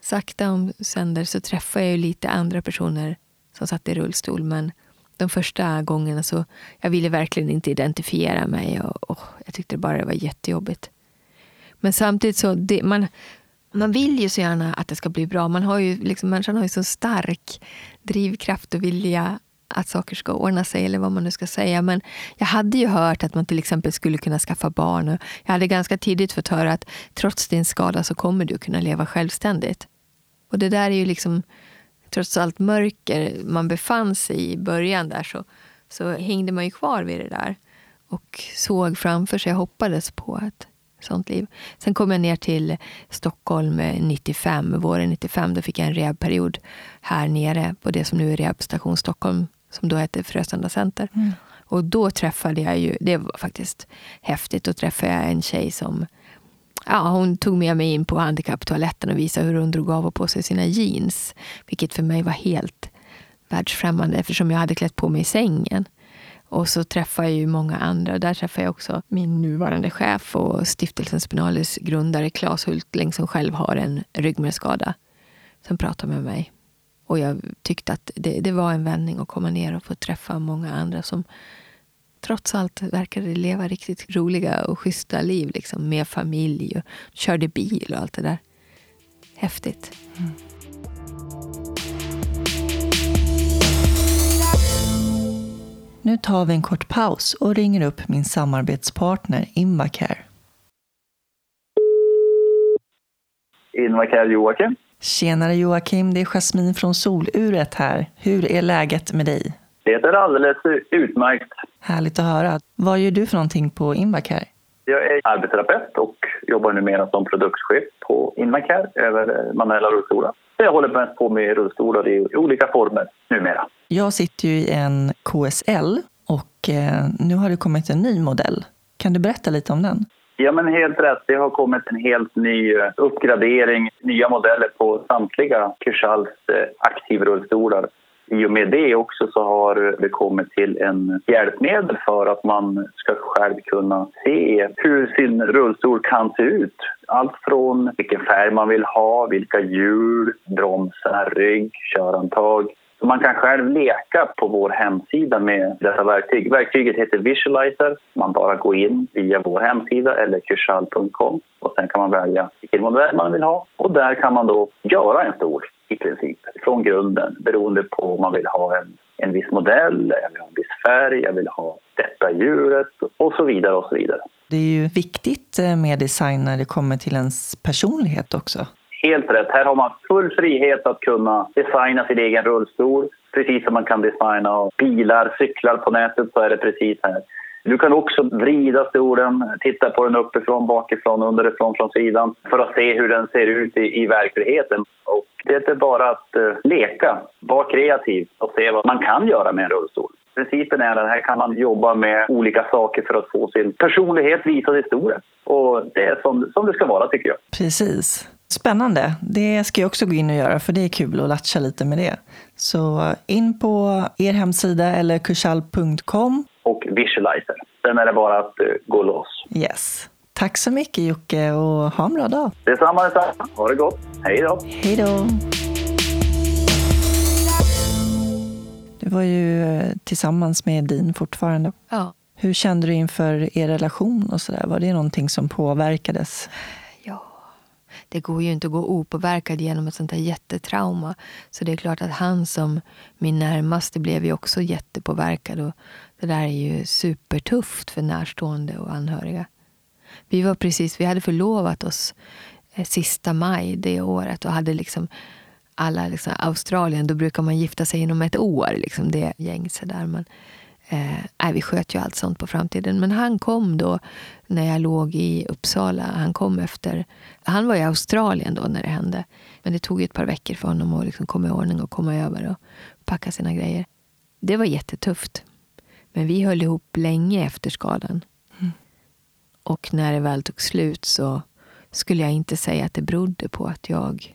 sakta om sänder så träffade jag ju lite andra personer som satt i rullstol. Men de första gångerna så jag ville verkligen inte identifiera mig. Och, och jag tyckte bara det var jättejobbigt. Men samtidigt så, det, man, man vill ju så gärna att det ska bli bra. Man har ju, liksom, människan har ju så stark drivkraft och vilja att saker ska ordna sig, eller vad man nu ska säga. Men jag hade ju hört att man till exempel skulle kunna skaffa barn. Jag hade ganska tidigt fått höra att trots din skada så kommer du kunna leva självständigt. Och det där är ju liksom trots allt mörker man befann sig i början där så, så hängde man ju kvar vid det där och såg framför sig, hoppades på ett sånt liv. Sen kom jag ner till Stockholm 95, våren 95. Då fick jag en rehabperiod här nere på det som nu är Rehabstation Stockholm, som då hette Frösunda Center. Mm. Och då träffade jag ju, det var faktiskt häftigt, då träffade jag en tjej som ja, hon tog med mig in på handikapptoaletten och visade hur hon drog av och på sig sina jeans. Vilket för mig var helt världsfrämmande eftersom jag hade klätt på mig i sängen. Och så träffade jag ju många andra. Där träffade jag också min nuvarande chef och stiftelsen Spinalis grundare Claes Hultling som själv har en ryggmärgsskada. Som pratade med mig. Och jag tyckte att det, det var en vändning att komma ner och få träffa många andra som trots allt verkade leva riktigt roliga och schyssta liv liksom, med familj och körde bil och allt det där. Häftigt. Mm. Nu tar vi en kort paus och ringer upp min samarbetspartner Invacare. Invacare Joakim. Tjenare Joakim, det är Jasmin från Soluret här. Hur är läget med dig? Det är alldeles utmärkt. Härligt att höra. Vad gör du för någonting på Invacare? Jag är arbetsterapeut och jobbar numera som produktchef på Invacare över manuella rullstolar. Jag håller mest på med rullstolar i olika former numera. Jag sitter ju i en KSL och eh, nu har det kommit en ny modell. Kan du berätta lite om den? Ja, men helt rätt. Det har kommit en helt ny eh, uppgradering, nya modeller på samtliga Kirschalls eh, aktivrullstolar i och med det också så har det kommit till en hjälpmedel för att man ska själv kunna se hur sin rullstol kan se ut. Allt från vilken färg man vill ha, vilka hjul, bromsar, rygg, körantag. Så man kan själv leka på vår hemsida med detta verktyg. Verktyget heter Visualizer. Man bara går in via vår hemsida eller kursall.com och sen kan man välja vilken modell man vill ha och där kan man då göra en stol i princip från grunden beroende på om man vill ha en, en viss modell, jag vill ha en viss färg, jag vill ha detta djuret och så vidare och så vidare. Det är ju viktigt eh, med design när det kommer till ens personlighet också. Helt rätt. Här har man full frihet att kunna designa sin egen rullstol. Precis som man kan designa bilar, cyklar på nätet så är det precis här. Du kan också vrida stolen, titta på den uppifrån, bakifrån, underifrån, från sidan för att se hur den ser ut i, i verkligheten. Och det är bara att uh, leka, vara kreativ och se vad man kan göra med en rullstol. Principen är att här kan man jobba med olika saker för att få sin personlighet visad i historien. Och det är som, som det ska vara tycker jag. Precis. Spännande. Det ska jag också gå in och göra för det är kul att latcha lite med det. Så in på er hemsida eller kursal.com. Och visualizer. Sen är det bara att uh, gå loss. Yes. Tack så mycket Jocke och ha en bra dag. Detsamma, detsamma. Ha det gott. Hej då. Hej då. Du var ju eh, tillsammans med Din fortfarande. Ja. Hur kände du inför er relation och sådär? Var det någonting som påverkades? Ja, det går ju inte att gå opåverkad genom ett sånt här jättetrauma. Så det är klart att han som min närmaste blev ju också jättepåverkad. Och det där är ju supertufft för närstående och anhöriga. Vi var precis, vi hade förlovat oss eh, sista maj det året och hade liksom alla liksom, Australien, då brukar man gifta sig inom ett år. Liksom, det gängse där. Men, eh, vi sköt ju allt sånt på framtiden. Men han kom då när jag låg i Uppsala. Han kom efter... Han var i Australien då när det hände. Men det tog ett par veckor för honom att liksom komma i ordning och komma över och packa sina grejer. Det var jättetufft. Men vi höll ihop länge efter skadan. Mm. Och när det väl tog slut så skulle jag inte säga att det berodde på att jag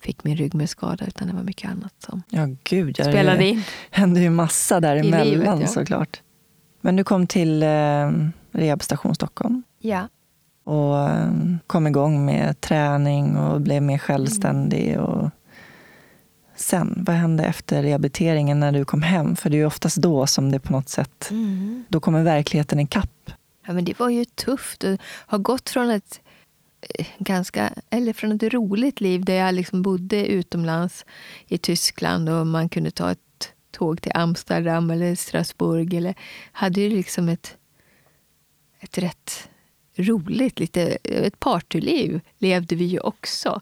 fick min ryggmärgsskada utan det var mycket annat som ja, gud, ja, spelade in. Det hände ju massa däremellan I livet, ja. såklart. Men du kom till eh, Rehabstation Stockholm. Ja. Och eh, kom igång med träning och blev mer självständig. Mm. Och sen, vad hände efter rehabiliteringen när du kom hem? För det är ju oftast då som det på något sätt, mm. då kommer verkligheten ikapp. Ja, men det var ju tufft att ha gått från ett ganska, eller från ett roligt liv där jag liksom bodde utomlands i Tyskland och man kunde ta ett tåg till Amsterdam eller Strasbourg. Eller, hade ju liksom ett, ett rätt roligt, lite, ett partyliv levde vi ju också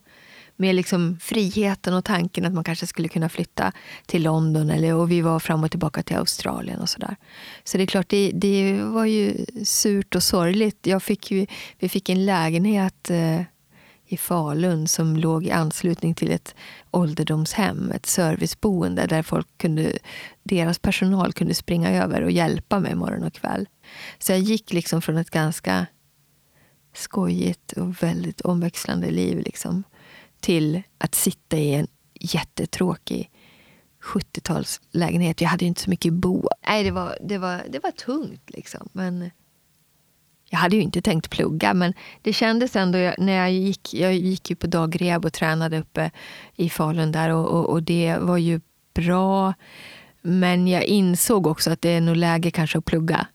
med liksom friheten och tanken att man kanske skulle kunna flytta till London eller, och vi var fram och tillbaka till Australien och sådär. Så det är klart, det, det var ju surt och sorgligt. Jag fick ju, vi fick en lägenhet eh, i Falun som låg i anslutning till ett ålderdomshem, ett serviceboende där folk kunde, deras personal kunde springa över och hjälpa mig morgon och kväll. Så jag gick liksom från ett ganska skojigt och väldigt omväxlande liv liksom, till att sitta i en jättetråkig 70-talslägenhet. Jag hade ju inte så mycket bo. Nej, det var, det var, det var tungt. Liksom. Men jag hade ju inte tänkt plugga, men det kändes ändå när jag gick. Jag gick ju på dagrehab och tränade uppe i Falun där och, och, och, det var ju bra. Men jag insåg också att det är nog läge kanske att plugga.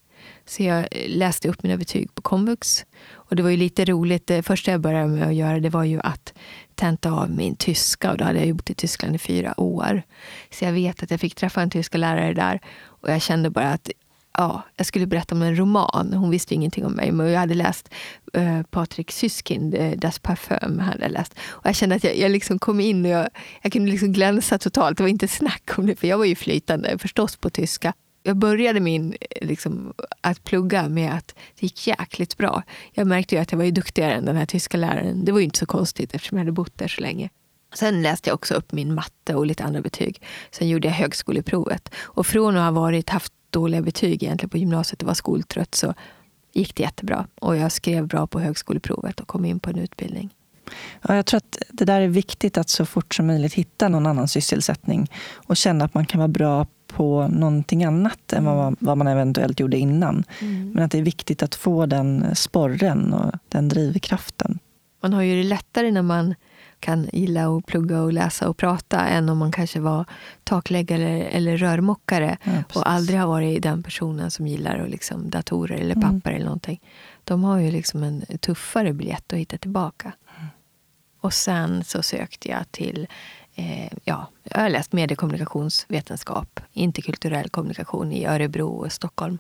Så jag eh, läste upp mina betyg på komvux. Och det var ju lite roligt. Det första jag började med att göra det var ju att tenta av min tyska. Och då hade jag bott i Tyskland i fyra år. Så jag vet att jag fick träffa en tyska lärare där. Och jag kände bara att ja, jag skulle berätta om en roman. Hon visste ingenting om mig, men jag hade läst eh, Patrik Syskind, uh, Das Parfum. Hade jag, läst. Och jag kände att jag, jag liksom kom in och jag, jag kunde liksom glänsa totalt. Det var inte snack om det, för jag var ju flytande förstås på tyska jag började min, eh, liksom, att plugga med att det gick jäkligt bra. Jag märkte ju att jag var ju duktigare än den här tyska läraren. Det var ju inte så konstigt eftersom jag hade bott där så länge. Sen läste jag också upp min matte och lite andra betyg. Sen gjorde jag högskoleprovet. Och från att ha varit, haft dåliga betyg egentligen på gymnasiet och var skoltrött så gick det jättebra. Och jag skrev bra på högskoleprovet och kom in på en utbildning. Ja, jag tror att det där är viktigt att så fort som möjligt hitta någon annan sysselsättning och känna att man kan vara bra på någonting annat än vad, vad man eventuellt gjorde innan. Mm. Men att det är viktigt att få den sporren och den drivkraften. Man har ju det lättare när man kan gilla att plugga och läsa och prata än om man kanske var takläggare eller rörmokare ja, och aldrig har varit den personen som gillar liksom datorer eller mm. papper. Mm. eller någonting. De har ju liksom en tuffare biljett att hitta tillbaka. Mm. Och sen så sökte jag till eh, ja, jag har läst mediekommunikationsvetenskap, interkulturell kommunikation i Örebro och Stockholm.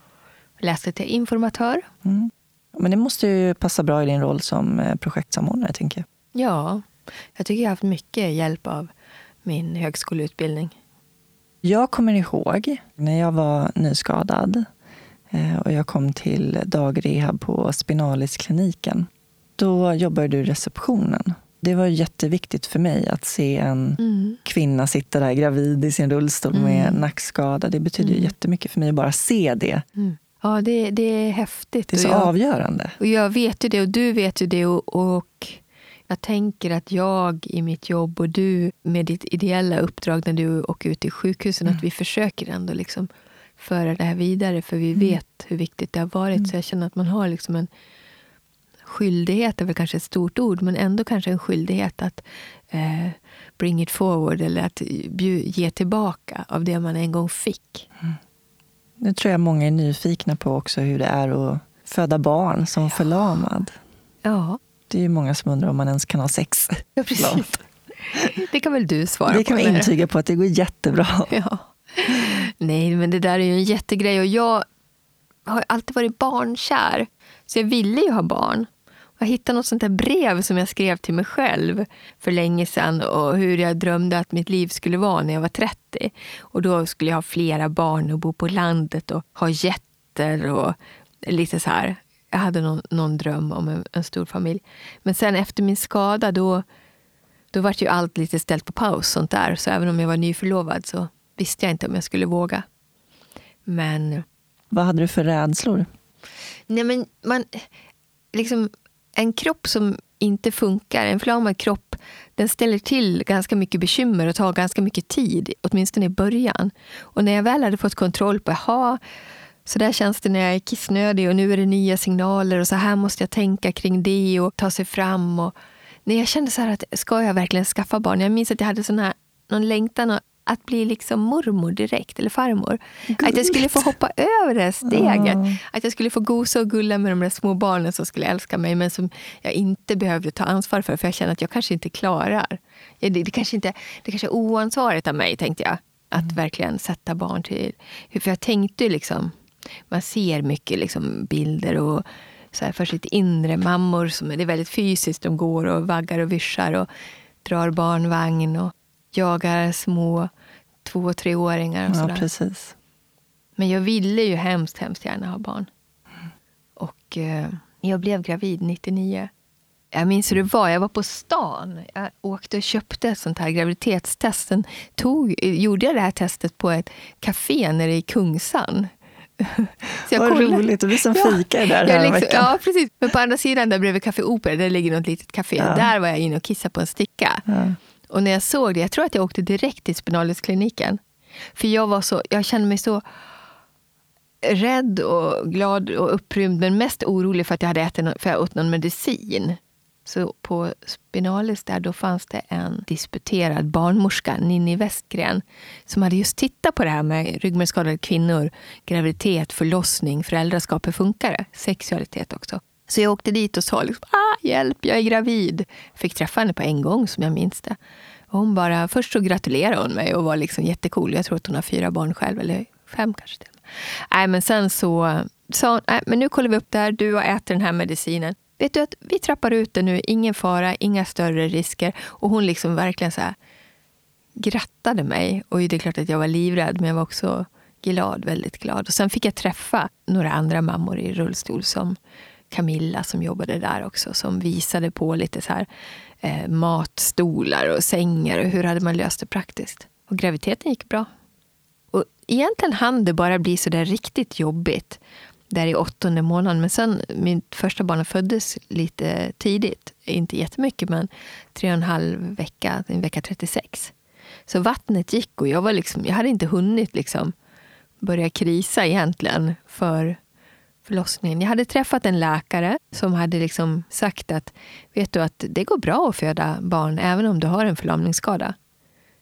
Läste till informatör. Mm. Men det måste ju passa bra i din roll som eh, projektsamordnare, tänker jag. Ja, jag tycker jag har haft mycket hjälp av min högskoleutbildning. Jag kommer ihåg när jag var nyskadad eh, och jag kom till dagrehab på Spinaliskliniken. Då jobbade du i receptionen. Det var jätteviktigt för mig att se en mm. kvinna sitta där gravid i sin rullstol mm. med nackskada. Det betyder mm. jättemycket för mig att bara se det. Mm. Ja, det, det är häftigt. Det är så jag, avgörande. Och jag vet ju det och du vet ju det. Och, och, jag tänker att jag i mitt jobb och du med ditt ideella uppdrag när du åker ut till sjukhusen, att mm. vi försöker ändå liksom föra det här vidare. För vi mm. vet hur viktigt det har varit. Så jag känner att man har liksom en skyldighet är väl kanske ett stort ord, men ändå kanske en skyldighet att eh, bring it forward eller att ge tillbaka av det man en gång fick. Mm. Nu tror jag många är nyfikna på också hur det är att föda barn som ja. förlamad. Ja. Det är ju många som undrar om man ens kan ha sex. Ja, precis. Det kan väl du svara på? Det kan vi intyga på att det går jättebra. Ja. Nej, men det där är ju en jättegrej. Och jag har alltid varit barnkär. Så jag ville ju ha barn. Jag hittade något sånt där brev som jag skrev till mig själv för länge sedan och hur jag drömde att mitt liv skulle vara när jag var 30. Och Då skulle jag ha flera barn och bo på landet och ha jätter och lite så här. Jag hade någon, någon dröm om en, en, stor familj. Men sen efter min skada då, då var ju allt lite ställt på paus. sånt där. Så även om jag var nyförlovad så visste jag inte om jag skulle våga. Men... Vad hade du för rädslor? Nej, men man, liksom, en kropp som inte funkar, en förlamad kropp, den ställer till ganska mycket bekymmer och tar ganska mycket tid, åtminstone i början. Och när jag väl hade fått kontroll på, jaha, så där känns det när jag är kissnödig och nu är det nya signaler och så här måste jag tänka kring det och ta sig fram. Och, nej, jag kände så att, ska jag verkligen skaffa barn? Jag minns att jag hade sån här, någon längtan att bli liksom mormor direkt, eller farmor. Gulligt. Att jag skulle få hoppa över det steget. Oh. Att jag skulle få gosa och gulla med de där små barnen som skulle älska mig men som jag inte behövde ta ansvar för, för jag känner att jag kanske inte klarar. Det, det, kanske, inte, det kanske är oansvarigt av mig, tänkte jag. Att mm. verkligen sätta barn till... För jag tänkte liksom... Man ser mycket liksom bilder och så här för sitt inre. Mammor som är, det är väldigt fysiskt. De går och vaggar och vyssjar och drar barnvagn. Och, jagar små två och treåringar. Och ja, precis. Men jag ville ju hemskt, hemskt gärna ha barn. Och eh, jag blev gravid 99. Jag minns hur det var. Jag var på stan. Jag åkte och köpte ett sånt här graviditetstest. Sen tog, gjorde jag det här testet på ett café nere i Kungsan. Så Vad kollade. roligt, och vi som ja, fikade där här liksom, Ja, precis. Men på andra sidan, där bredvid Café Opera, där ligger något litet café. Ja. Där var jag inne och kissade på en sticka. Ja. Och när jag såg det, jag tror att jag åkte direkt till Spinaliskliniken. För jag, var så, jag kände mig så rädd och glad och upprymd, men mest orolig för att jag hade ätit för jag åt någon medicin. Så på Spinalis där, då fanns det en disputerad barnmorska, Ninni Westgren, som hade just tittat på det här med ryggmärgsskadade kvinnor, graviditet, förlossning, föräldraskap, hur funkar det? Sexualitet också. Så jag åkte dit och sa liksom, hjälp, jag är gravid. Fick träffa henne på en gång som jag minns det. Och hon bara, först så gratulerade hon mig och var liksom jättecool. Jag tror att hon har fyra barn själv, eller fem kanske. Till. Nej, men sen så sa hon, nej, men nu kollar vi upp det här. Du har ätit den här medicinen. Vet du att vi trappar ut det nu, ingen fara, inga större risker. Och hon liksom verkligen så här, grattade mig. Och det är klart att jag var livrädd, men jag var också glad, väldigt glad. Och sen fick jag träffa några andra mammor i rullstol som Camilla som jobbade där också, som visade på lite så här, eh, matstolar och sängar och hur hade man löst det praktiskt. Och graviditeten gick bra. Och egentligen hann det bara bli så där riktigt jobbigt där i åttonde månaden. Men sen, mitt första barn föddes lite tidigt. Inte jättemycket, men tre och en halv vecka, en vecka 36. Så vattnet gick och jag, var liksom, jag hade inte hunnit liksom börja krisa egentligen för förlossningen. Jag hade träffat en läkare som hade liksom sagt att vet du att det går bra att föda barn även om du har en förlamningsskada.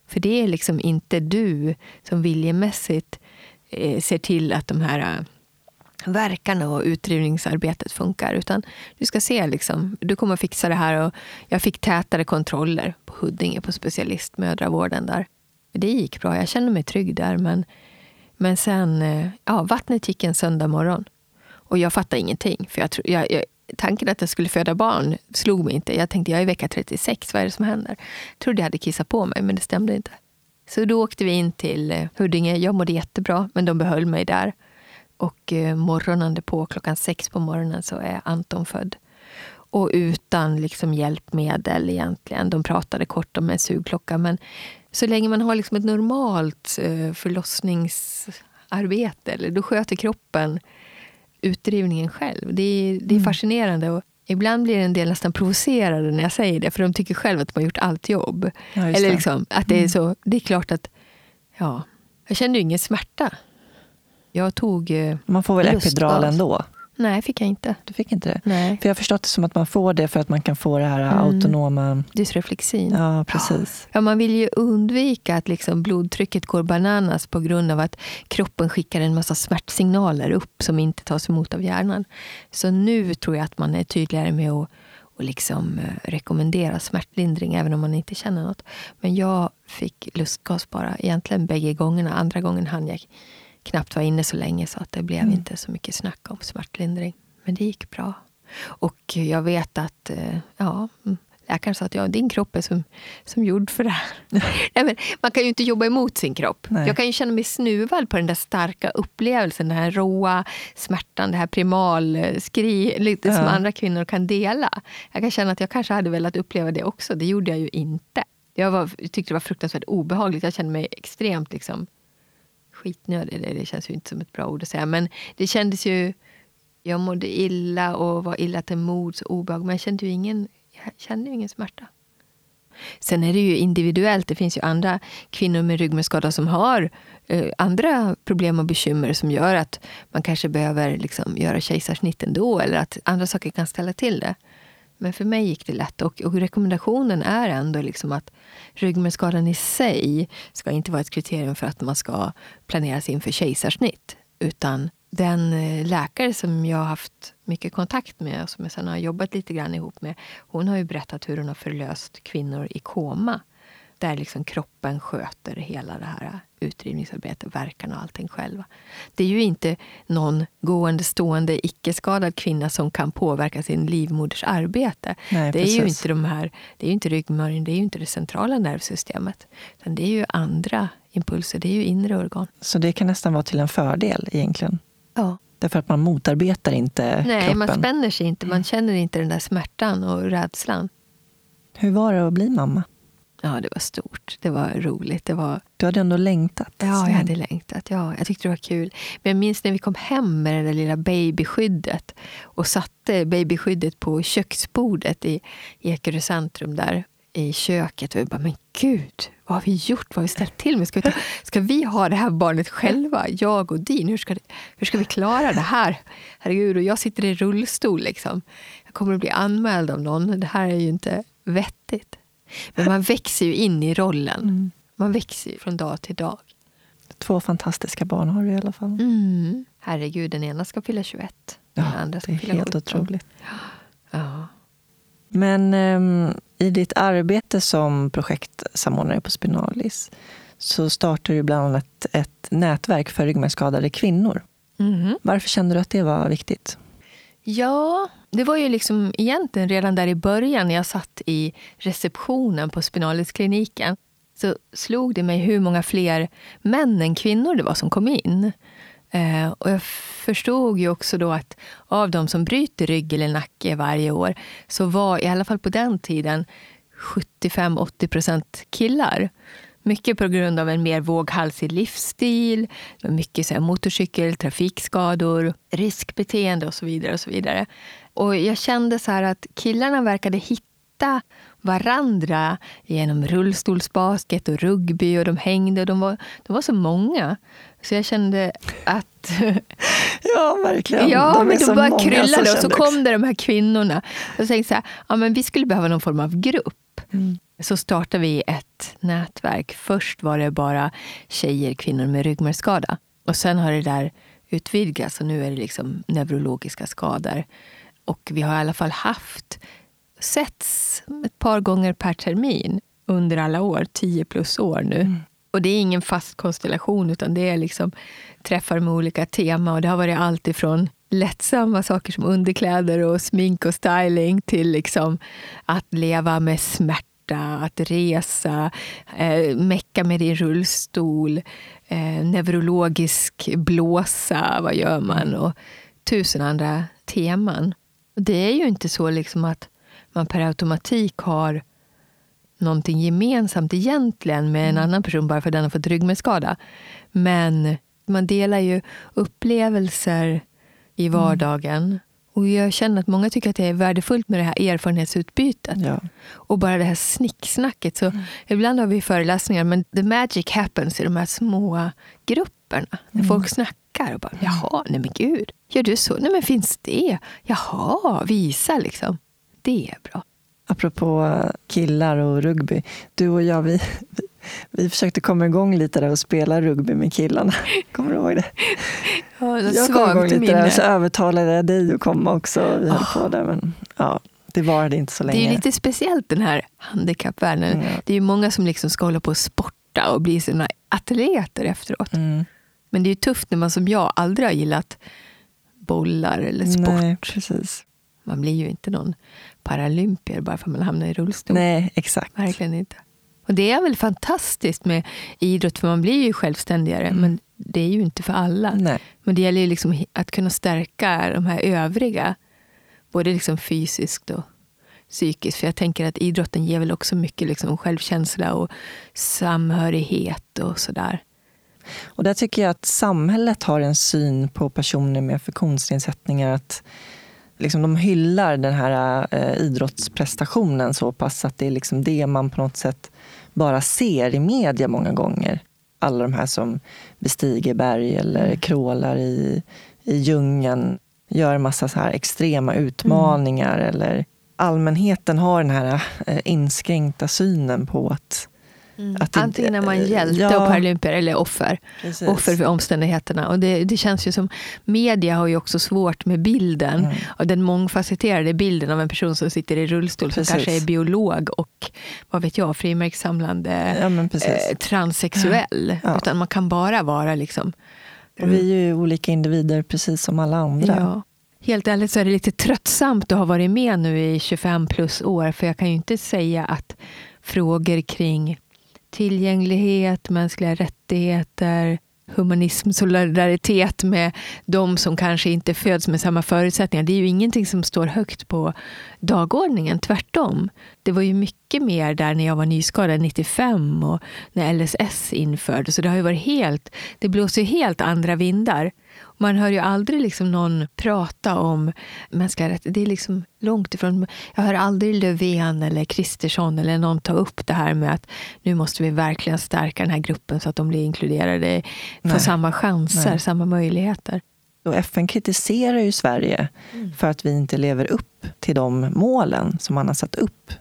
För det är liksom inte du som viljemässigt eh, ser till att de här eh, verkarna och utdrivningsarbetet funkar. Utan du ska se, liksom, du kommer att fixa det här. Och jag fick tätare kontroller på Huddinge, på specialistmödravården där. Det gick bra, jag kände mig trygg där. Men, men sen, eh, ja, vattnet gick en söndag morgon. Och jag fattade ingenting. För jag, jag, jag, tanken att jag skulle föda barn slog mig inte. Jag tänkte jag är i vecka 36, vad är det som händer? Jag trodde jag hade kissat på mig, men det stämde inte. Så då åkte vi in till eh, Huddinge. Jag mådde jättebra, men de behöll mig där. Och eh, morgonen på klockan sex på morgonen så är Anton född. Och utan liksom hjälpmedel egentligen. De pratade kort om en sugklocka. Men så länge man har liksom ett normalt eh, förlossningsarbete, eller då sköter kroppen utdrivningen själv. Det är, det är mm. fascinerande. Och ibland blir en del nästan provocerade när jag säger det, för de tycker själva att de har gjort allt jobb. Ja, eller liksom, att det är mm. så. Det är klart att ja, jag kände ju ingen smärta. Jag tog eh, Man får väl epidural ändå? Nej, fick jag inte. Du fick inte det? Nej. För jag har förstått det som att man får det för att man kan få det här mm. autonoma... Dysreflexin. Ja, precis. Ja, man vill ju undvika att liksom blodtrycket går bananas på grund av att kroppen skickar en massa smärtsignaler upp som inte tas emot av hjärnan. Så nu tror jag att man är tydligare med att och liksom eh, rekommendera smärtlindring även om man inte känner något. Men jag fick lustgas bara egentligen bägge gångerna. Andra gången hann jag knappt vara inne så länge så att det blev mm. inte så mycket snack om smärtlindring. Men det gick bra. Och jag vet att eh, ja, mm, läkaren sa att ja, din kropp är som, som gjord för det här. Nej, men man kan ju inte jobba emot sin kropp. Nej. Jag kan ju känna mig snuvad på den där starka upplevelsen, den här råa smärtan, det här primalskri, lite ja. som andra kvinnor kan dela. Jag kan känna att jag kanske hade velat uppleva det också. Det gjorde jag ju inte. Jag var, tyckte det var fruktansvärt obehagligt. Jag kände mig extremt liksom, skitnödig. Det, det känns ju inte som ett bra ord att säga. Men det kändes ju... Jag mådde illa och var illa till mods och obehag. Men jag kände ju ingen, jag kände ju ingen smärta. Sen är det ju individuellt. Det finns ju andra kvinnor med ryggmärgsskada som har eh, andra problem och bekymmer som gör att man kanske behöver liksom, göra kejsarsnitt ändå. Eller att andra saker kan ställa till det. Men för mig gick det lätt. Och, och rekommendationen är ändå liksom att ryggmärgsskadan i sig ska inte vara ett kriterium för att man ska planeras inför kejsarsnitt. Utan den eh, läkare som jag har haft mycket kontakt med och som jag sen har jobbat lite grann ihop med, hon har ju berättat hur hon har förlöst kvinnor i koma där liksom kroppen sköter hela det här utdrivningsarbetet, verkan och allting själva. Det är ju inte någon gående, stående, icke-skadad kvinna som kan påverka sin livmoders arbete. Nej, det är ju inte de här, det är ju inte ryggmärgen, det är ju inte det centrala nervsystemet. Utan det är ju andra impulser, det är ju inre organ. Så det kan nästan vara till en fördel egentligen? Ja. Därför att man motarbetar inte Nej, kroppen? man spänner sig inte. Man känner inte den där smärtan och rädslan. Hur var det att bli mamma? Ja, det var stort. Det var roligt. Det var... Du hade ändå längtat? Ja, jag hade längtat. Ja, jag tyckte det var kul. Men jag minns när vi kom hem med det där lilla babyskyddet och satte babyskyddet på köksbordet i Ekerö centrum där i köket. Och jag bara, men gud, vad har vi gjort? Vad har vi ställt till med? Ska vi, ta, ska vi ha det här barnet själva? Jag och Din? Hur ska, det, hur ska vi klara det här? Herregud, och jag sitter i rullstol. Liksom. Jag kommer att bli anmäld av någon. Det här är ju inte vettigt. Men man växer ju in i rollen. Mm. Man växer från dag till dag. Två fantastiska barn har du i alla fall. Mm. Herregud, den ena ska fylla 21. Den ja, andra ska det är fylla helt 17. otroligt. Ja. Men um, i ditt arbete som projektsamordnare på Spinalis så startar du bland annat ett nätverk för ryggmärgsskadade kvinnor. Mm. Varför kände du att det var viktigt? Ja, det var ju liksom egentligen redan där i början när jag satt i receptionen på Spinaliskliniken så slog det mig hur många fler män än kvinnor det var som kom in. Eh, och jag förstod ju också då att av de som bryter rygg eller nacke varje år så var i alla fall på den tiden 75-80 procent killar. Mycket på grund av en mer våghalsig livsstil, mycket så här, motorcykel, trafikskador, riskbeteende och så vidare. Och så vidare. Och jag kände så att killarna verkade hitta varandra genom rullstolsbasket och rugby och de hängde de var, de var så många. Så jag kände att... ja, verkligen. Ja, de men de bara kryllade och så kom det de här kvinnorna. Och så tänkte så här, ja, men vi skulle behöva någon form av grupp. Mm. Så startade vi ett nätverk. Först var det bara tjejer, kvinnor med ryggmärgsskada. Och sen har det där utvidgats och nu är det liksom neurologiska skador. Och vi har i alla fall haft, setts ett par gånger per termin under alla år, tio plus år nu. Mm. Och det är ingen fast konstellation utan det är liksom träffar med olika teman. Och det har varit allt ifrån lättsamma saker som underkläder och smink och styling till liksom att leva med smärta, att resa, eh, mecka med din rullstol, eh, neurologisk blåsa, vad gör man? Och tusen andra teman. Det är ju inte så liksom att man per automatik har någonting gemensamt egentligen med en Mm. annan person bara för att den har fått ryggmärgsskada. Men man delar ju upplevelser i Mm. vardagen. Och jag känner att många tycker att det är värdefullt med det här erfarenhetsutbytet. Ja. Och bara det här snicksnacket. Så Mm. Ibland har vi föreläsningar, men the magic happens i de här små grupperna. När Mm. folk snackar och bara, jaha, nej men gud, gör du så? Nej men finns det? Jaha, visa liksom. Det är bra. Apropå killar och rugby. Du och jag, vi, vi, försökte komma igång lite där och spela rugby med killarna. Kommer du ihåg det? Ja, Jag kom igång lite där, minne. så övertalade jag dig att komma också. Vi Ah. på där, men ja, det varade inte så Det länge. är ju lite speciellt den här handikappvärlden. Ja. Det är ju många som liksom ska hålla på och sporta och bli såna atleter efteråt. Mm. Men det är ju tufft när man som jag aldrig har gillat bollar eller sport. Nej, precis. Man blir ju inte någon paralympier bara för att man hamnar i rullstol. Nej, exakt. Verkligen inte. Och det är väl fantastiskt med idrott, för man blir ju självständigare. Mm. Men det är ju inte för alla. Nej. Men det gäller ju liksom att kunna stärka de här övriga. Både liksom fysiskt och psykiskt. För jag tänker att idrotten ger väl också mycket liksom självkänsla och samhörighet och sådär. Och där tycker jag att samhället har en syn på personer med funktionsnedsättningar att liksom de hyllar den här eh, idrottsprestationen så pass att det är liksom det man på något sätt bara ser i media många gånger. Alla de här som bestiger berg eller krålar i, i djungeln, gör massa så här extrema utmaningar eller allmänheten har den här eh, inskränkta synen på att Att det- Antingen är man hjälte ja. och paralympier eller offer. Precis. Offer för omständigheterna. Och det, det känns ju som, media har ju också svårt med bilden. Mm. Och den mångfacetterade bilden av en person som sitter i rullstol som Precis. kanske är biolog och vad vet jag, frimärkssamlande, Ja, eh, transsexuell. Ja. Utan man kan bara vara liksom... Och vi är ju olika individer precis som alla andra. Ja. Helt ärligt så är det lite tröttsamt att ha varit med nu i 25 plus år. För jag kan ju inte säga att frågor kring tillgänglighet, mänskliga rättigheter, humanism, solidaritet med de som kanske inte föds med samma förutsättningar. Det är ju ingenting som står högt på dagordningen, tvärtom. Det var ju mycket mer där när jag var nyskadad 95 och när LSS infördes. Så det har ju varit helt, det blåser helt andra vindar. Man hör ju aldrig liksom någon prata om mänskliga rättigheter. Det är liksom långt ifrån. Jag hör aldrig Löfven eller Kristersson eller någon ta upp det här med att nu måste vi verkligen stärka den här gruppen så att de blir inkluderade, får Nej. samma chanser, Nej. samma möjligheter. Och FN kritiserar ju Sverige för att vi inte lever upp till de målen som man har satt upp.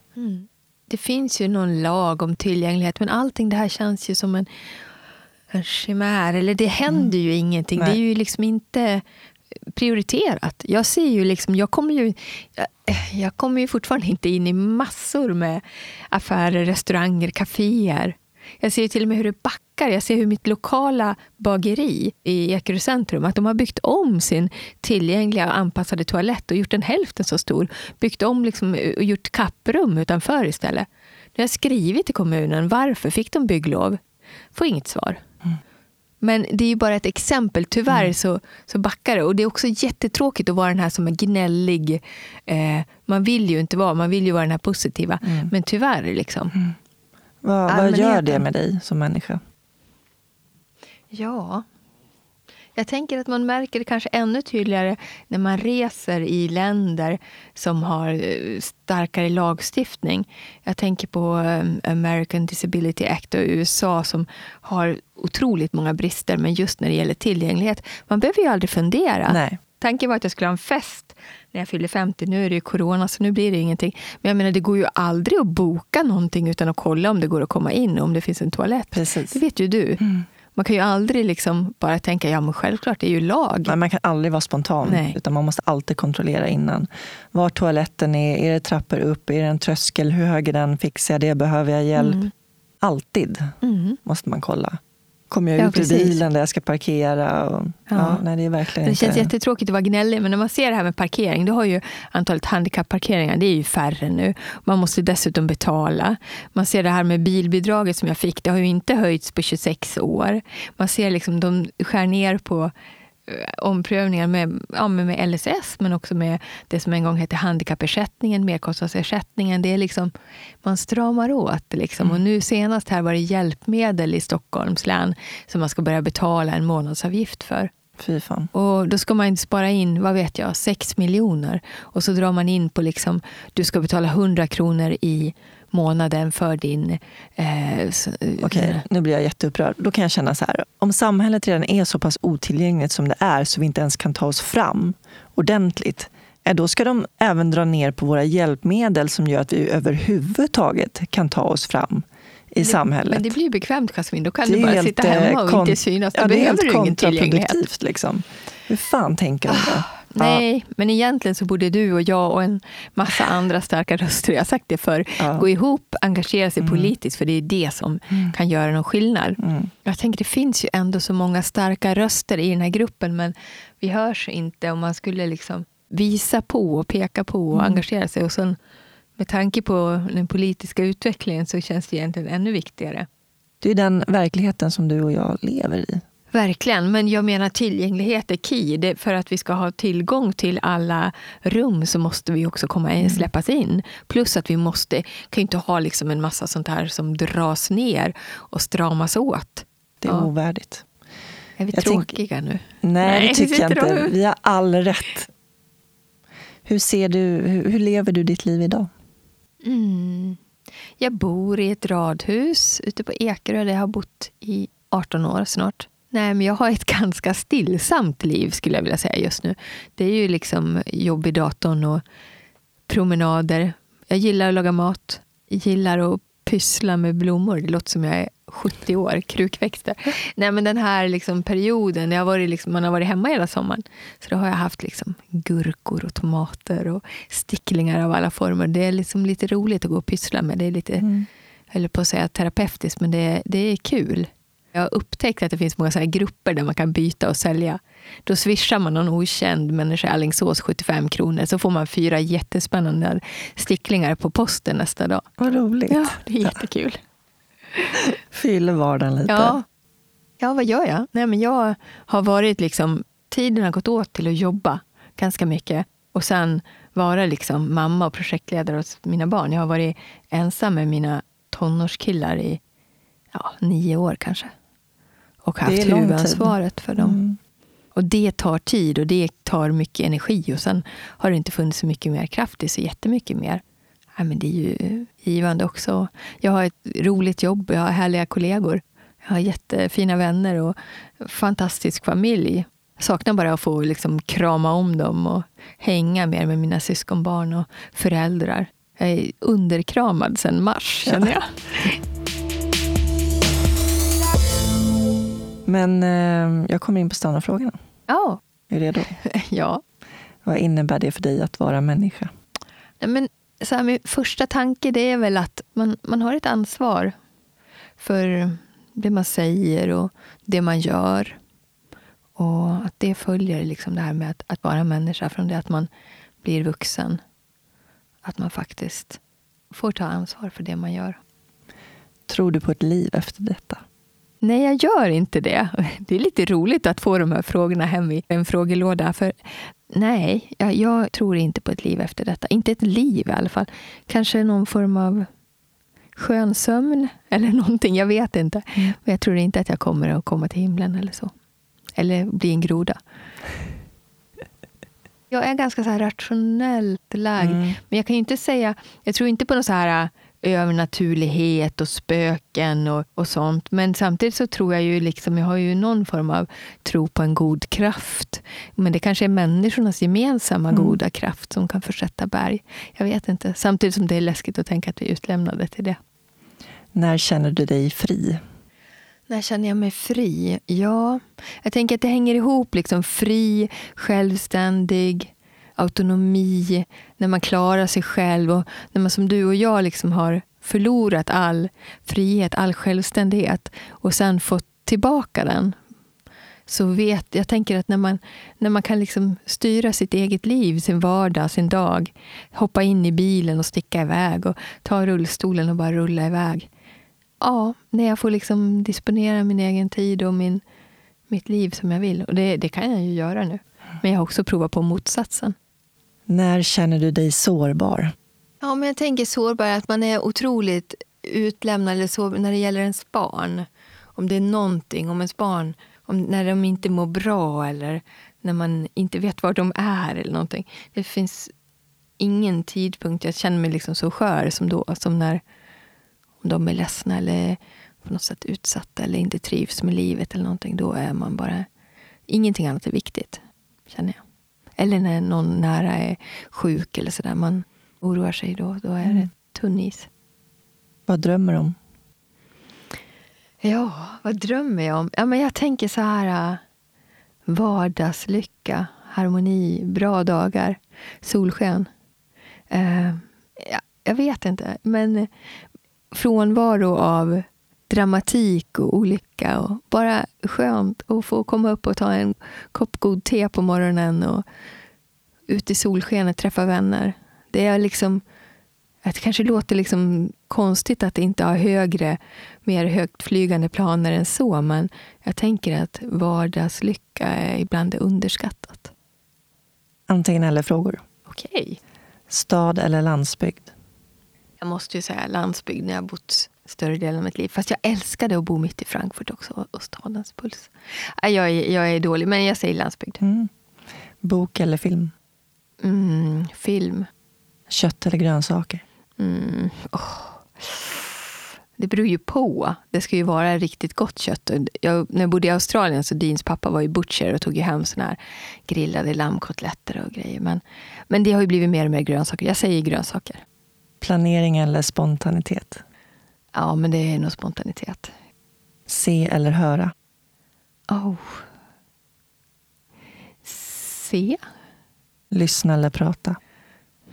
Det finns ju någon lag om tillgänglighet, men allting det här känns ju som en, en chimär. Eller det händer ju ingenting. Nej. Det är ju liksom inte prioriterat. Jag ser ju liksom, jag kommer ju, jag, jag kommer ju fortfarande inte in i massor med affärer, restauranger, kaféer. Jag ser ju till och med hur det backar. Jag ser hur mitt lokala bageri i Ekerö centrum, att de har byggt om sin tillgängliga och anpassade toalett och gjort den hälften så stor. Byggt om liksom, och gjort kapprum utanför istället. Jag har skrivit till kommunen, varför fick de bygglov? Får inget svar. Men det är ju bara ett exempel. Tyvärr så, så backar det. Och det är också jättetråkigt att vara den här som är gnällig. Eh, man vill ju inte vara, man vill ju vara den här positiva. Men tyvärr liksom. Vad, vad gör det med dig som människa? Ja. Jag tänker att man märker det kanske ännu tydligare när man reser i länder som har eh, starkare lagstiftning. Jag tänker på eh, American Disability Act och USA som har otroligt många brister, men just när det gäller tillgänglighet. Man behöver ju aldrig fundera. Nej. Tanken var att jag skulle ha en fest när jag fyller 50. Nu är det ju corona, så nu blir det ingenting. Men jag menar, det går ju aldrig att boka någonting utan att kolla om det går att komma in och om det finns en toalett. Precis. Det vet ju du. Man kan ju aldrig liksom bara tänka, ja men självklart, det är ju lag. Men man kan aldrig vara spontan, Nej. utan man måste alltid kontrollera innan. Var toaletten är, är det trappor upp, är det en tröskel, hur hög är den, fixar jag det, behöver jag hjälp? Alltid Mm. måste man kolla. Kommer jag Ja, ut ur precis. bilen där jag ska parkera? Och, ja. Ja. nej, det är verkligen Det inte... känns jättetråkigt att vara gnällig, men när man ser det här med parkering, då har ju antalet handikapparkeringar, det är ju färre nu. Man måste dessutom betala. Man ser det här med bilbidraget som jag fick, det har ju inte höjts på 26 år. Man ser liksom, de skär ner på omprövningar med, ja, med LSS, men också med det som en gång hette handikappersättningen, merkostnadsersättningen. Det är liksom, man stramar åt. Liksom. Mm. Och nu senast här var det hjälpmedel i Stockholms län som man ska börja betala en månadsavgift för. Fy fan. Och då ska man spara in, vad vet jag, 6 miljoner. Och så drar man in på, liksom, du ska betala 100 kronor i månaden för din... Eh, eh Okej, okay, nu blir jag jätteupprörd. Då kan jag känna så här. Om samhället redan är så pass otillgängligt som det är så vi inte ens kan ta oss fram ordentligt. Eh, då ska de även dra ner på våra hjälpmedel som gör att vi överhuvudtaget kan ta oss fram i det, samhället. Men det blir bekvämt Jasmin, då kan du bara sitta hemma och inte synas. Då ja, behöver du ingen tillgänglighet. Liksom. Hur fan tänker de då? nej, ja. men egentligen så borde du och jag och en massa andra starka röster, jag har sagt det för ja. gå ihop, engagera sig mm. politiskt, för det är det som mm. kan göra någon skillnad. Mm. Jag tänker, det finns ju ändå så många starka röster i den här gruppen, men vi hörs inte om man skulle liksom visa på och peka på och mm. engagera sig. Och sen med tanke på den politiska utvecklingen så känns det egentligen ännu viktigare. Det är den verkligheten som du och jag lever i. Verkligen, men jag menar tillgänglighet är key. Det, för att vi ska ha tillgång till alla rum så måste vi också komma in, mm. släppas in. Plus att vi måste, kan inte ha liksom en massa sånt här som dras ner och stramas åt. Det är ja. ovärdigt. Är vi jag tråkiga tänk... nu? Nej, Nej, det tycker jag inte. Vi har all rätt. Hur, ser du, hur, hur lever du ditt liv idag? Mm. Jag bor i ett radhus ute på Ekerö där jag har bott i 18 år snart. Nej, men jag har ett ganska stillsamt liv skulle jag vilja säga just nu. Det är ju liksom jobb i datorn och promenader. Jag gillar att laga mat. Jag gillar att pyssla med blommor. Det låter som jag är 70 år, krukväxter. Nej, men den här liksom perioden, jag har varit liksom, man har varit hemma hela sommaren. Så då har jag haft liksom gurkor och tomater och sticklingar av alla former. Det är liksom lite roligt att gå och pyssla med. Det är lite, mm. jag höll på att säga terapeutiskt, men det, det är kul. Jag har upptäckt att det finns många så grupper där man kan byta och sälja. Då swishar man någon okänd människa i Alingsås 75 kronor så får man fyra jättespännande sticklingar på posten nästa dag. Vad roligt. Ja, det är jättekul. Fyller vardagen lite. Ja. ja, vad gör jag? Nej, men jag har varit liksom, tiden har gått åt till att jobba ganska mycket. Och sen vara liksom mamma och projektledare åt mina barn. Jag har varit ensam med mina tonårskillar i ja, nio år kanske. Och haft huvudansvaret för dem. Mm. Och det tar tid och det tar mycket energi. Och sen har det inte funnits så mycket mer kraft. Är så jättemycket mer. Ja, men det är ju givande också. Jag har ett roligt jobb, jag har härliga kollegor. Jag har jättefina vänner och fantastisk familj. Jag saknar bara att få liksom krama om dem och hänga mer med mina syskonbarn och föräldrar. Jag är underkramad sedan mars, känner jag. Men eh, jag kommer in på standardfrågorna. Ja. Är du redo? ja. Vad innebär det för dig att vara människa? Nej, men, så här, min första tanke det är väl att man, man har ett ansvar för det man säger och det man gör. Och att det följer liksom det här med att, att vara människa från det att man blir vuxen. Att man faktiskt får ta ansvar för det man gör. Tror du på ett liv efter detta? Nej, jag gör inte det. Det är lite roligt att få de här frågorna hem i en frågelåda. För nej, jag, jag tror inte på ett liv efter detta. Inte ett liv i alla fall. Kanske någon form av skön sömn eller någonting. Jag vet inte. Mm. Men jag tror inte att jag kommer att komma till himlen eller så. Eller bli en groda. Jag är ganska så rationellt lagd. Mm. Men jag kan inte säga... Jag tror inte på något så här övernaturlighet och spöken och, och sånt. Men samtidigt så tror jag ju liksom, jag har ju någon form av tro på en god kraft. Men det kanske är människornas gemensamma mm. goda kraft som kan försätta berg. Jag vet inte. Samtidigt som det är läskigt att tänka att vi är utlämnade till det. När känner du dig fri? När känner jag mig fri? Ja, jag tänker att det hänger ihop. liksom Fri, självständig, autonomi, när man klarar sig själv och när man som du och jag liksom har förlorat all frihet, all självständighet och sen fått tillbaka den. Så vet, jag tänker att när man, när man kan liksom styra sitt eget liv, sin vardag, sin dag. Hoppa in i bilen och sticka iväg och ta rullstolen och bara rulla iväg. Ja, när jag får liksom disponera min egen tid och min, mitt liv som jag vill. Och det, det kan jag ju göra nu. Men jag har också provat på motsatsen. När känner du dig sårbar? Ja, men jag tänker sårbar att man är otroligt utlämnad eller så när det gäller ens barn. Om det är någonting, om ens barn, om, när de inte mår bra eller när man inte vet var de är eller någonting. Det finns ingen tidpunkt jag känner mig liksom så skör som då, som när om de är ledsna eller på något sätt utsatta eller inte trivs med livet eller någonting. Då är man bara... Ingenting annat är viktigt, känner jag. Eller när någon nära är sjuk eller sådär. Man oroar sig då. Då är det mm. tunn is. Vad drömmer du om? Ja, vad drömmer jag om? Ja, men jag tänker så här... Äh, vardagslycka, harmoni, bra dagar, solsken. Uh, ja, jag vet inte, men frånvaro av dramatik och olycka. Och bara skönt att få komma upp och ta en kopp god te på morgonen och ut i solskenet träffa vänner. Det är liksom... Det kanske låter liksom konstigt att inte ha högre, mer högtflygande planer än så, men jag tänker att vardagslycka är ibland underskattat. Antingen eller-frågor. Okej. Stad eller landsbygd? Jag måste ju säga landsbygd när jag bott större delen av mitt liv. Fast jag älskade att bo mitt i Frankfurt också och stadens puls. Jag är, jag är dålig, men jag säger landsbygd. Mm. Bok eller film? Mm, film. Kött eller grönsaker? Mm. Oh. Det beror ju på. Det ska ju vara riktigt gott kött. Jag, när jag bodde i Australien så Deans pappa var ju butcher och tog ju hem såna här grillade lammkotletter och grejer. Men, men det har ju blivit mer och mer grönsaker. Jag säger grönsaker. Planering eller spontanitet? Ja, men det är nog spontanitet. Se eller höra? Oh. Se. Lyssna eller prata?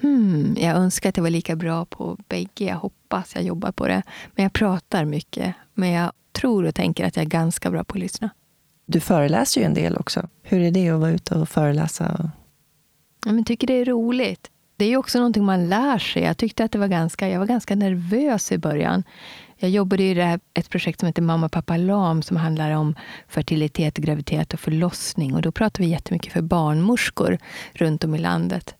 Hmm, jag önskar att jag var lika bra på bägge. Jag hoppas jag jobbar på det. Men jag pratar mycket. Men jag tror och tänker att jag är ganska bra på att lyssna. Du föreläser ju en del också. Hur är det att vara ute och föreläsa? Jag tycker det är roligt. Det är också någonting man lär sig. Jag tyckte att det var ganska, jag var ganska nervös i början. Jag jobbade i det ett projekt som heter Mamma Pappa Lam som handlar om fertilitet, graviditet och förlossning. Och då pratade vi jättemycket för barnmorskor runt om i landet.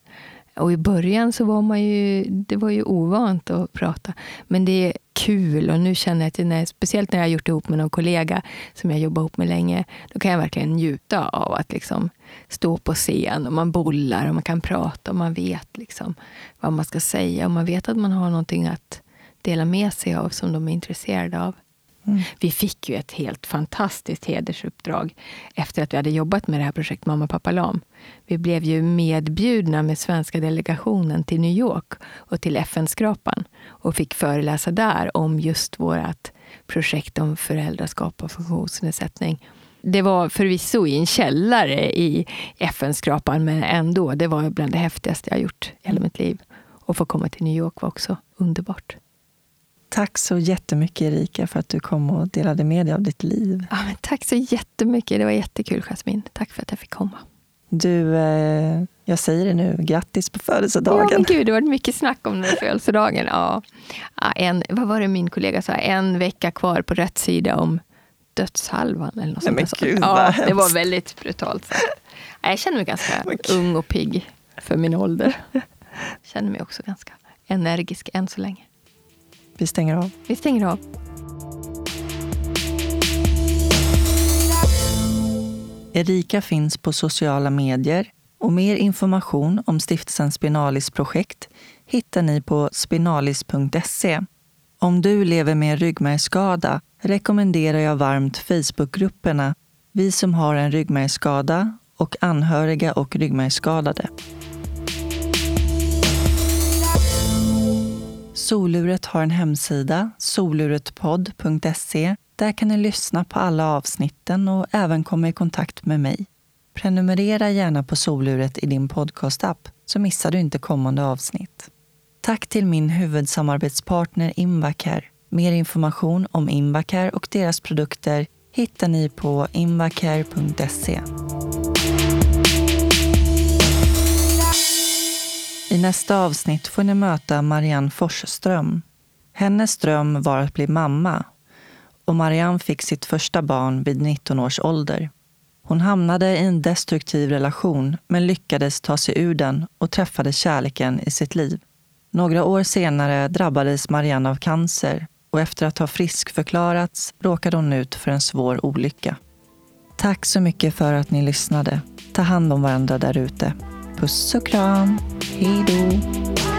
Och i början så var man ju, det var ju ovant att prata. Men det är kul och nu känner jag att, när, speciellt när jag har gjort det ihop med någon kollega som jag jobbat ihop med länge, då kan jag verkligen njuta av att liksom stå på scen och man bollar och man kan prata och man vet liksom vad man ska säga och man vet att man har någonting att dela med sig av som de är intresserade av. Mm. Vi fick ju ett helt fantastiskt hedersuppdrag efter att vi hade jobbat med det här projektet Mamma Pappa Lam. Vi blev ju medbjudna med svenska delegationen till New York och till FN-skrapan och fick föreläsa där om just vårt projekt om föräldraskap och funktionsnedsättning. Det var förvisso i en källare i FN-skrapan, men ändå. Det var bland det häftigaste jag gjort i hela mitt liv. Och få komma till New York var också underbart. Tack så jättemycket Erika för att du kom och delade med dig av ditt liv. Ja, men tack så jättemycket. Det var jättekul Jasmin. Tack för att jag fick komma. Du, eh, jag säger det nu, grattis på födelsedagen. Ja, men gud, det varit mycket snack om den här födelsedagen. Ja. En, vad var det min kollega sa? En vecka kvar på rätt sida om dödshalvan. Eller något Nej, men gud, ja, det var väldigt brutalt sagt. Jag känner mig ganska ung och pigg för min ålder. Jag känner mig också ganska energisk än så länge. Vi stänger av. Vi stänger av. Erika finns på sociala medier och mer information om stiftelsen Spinalis projekt hittar ni på spinalis.se. Om du lever med en ryggmärgsskada rekommenderar jag varmt Facebookgrupperna Vi som har en ryggmärgsskada och anhöriga och ryggmärgsskadade. Soluret har en hemsida, soluretpodd.se. Där kan ni lyssna på alla avsnitten och även komma i kontakt med mig. Prenumerera gärna på Soluret i din podcastapp så missar du inte kommande avsnitt. Tack till min huvudsamarbetspartner Invacare. Mer information om Invacare och deras produkter hittar ni på invacare.se. I nästa avsnitt får ni möta Marianne Forsström. Hennes dröm var att bli mamma och Marianne fick sitt första barn vid 19 års ålder. Hon hamnade i en destruktiv relation men lyckades ta sig ur den och träffade kärleken i sitt liv. Några år senare drabbades Marianne av cancer och efter att ha friskförklarats råkade hon ut för en svår olycka. Tack så mycket för att ni lyssnade. Ta hand om varandra där ute. Puss och kram. Hej då.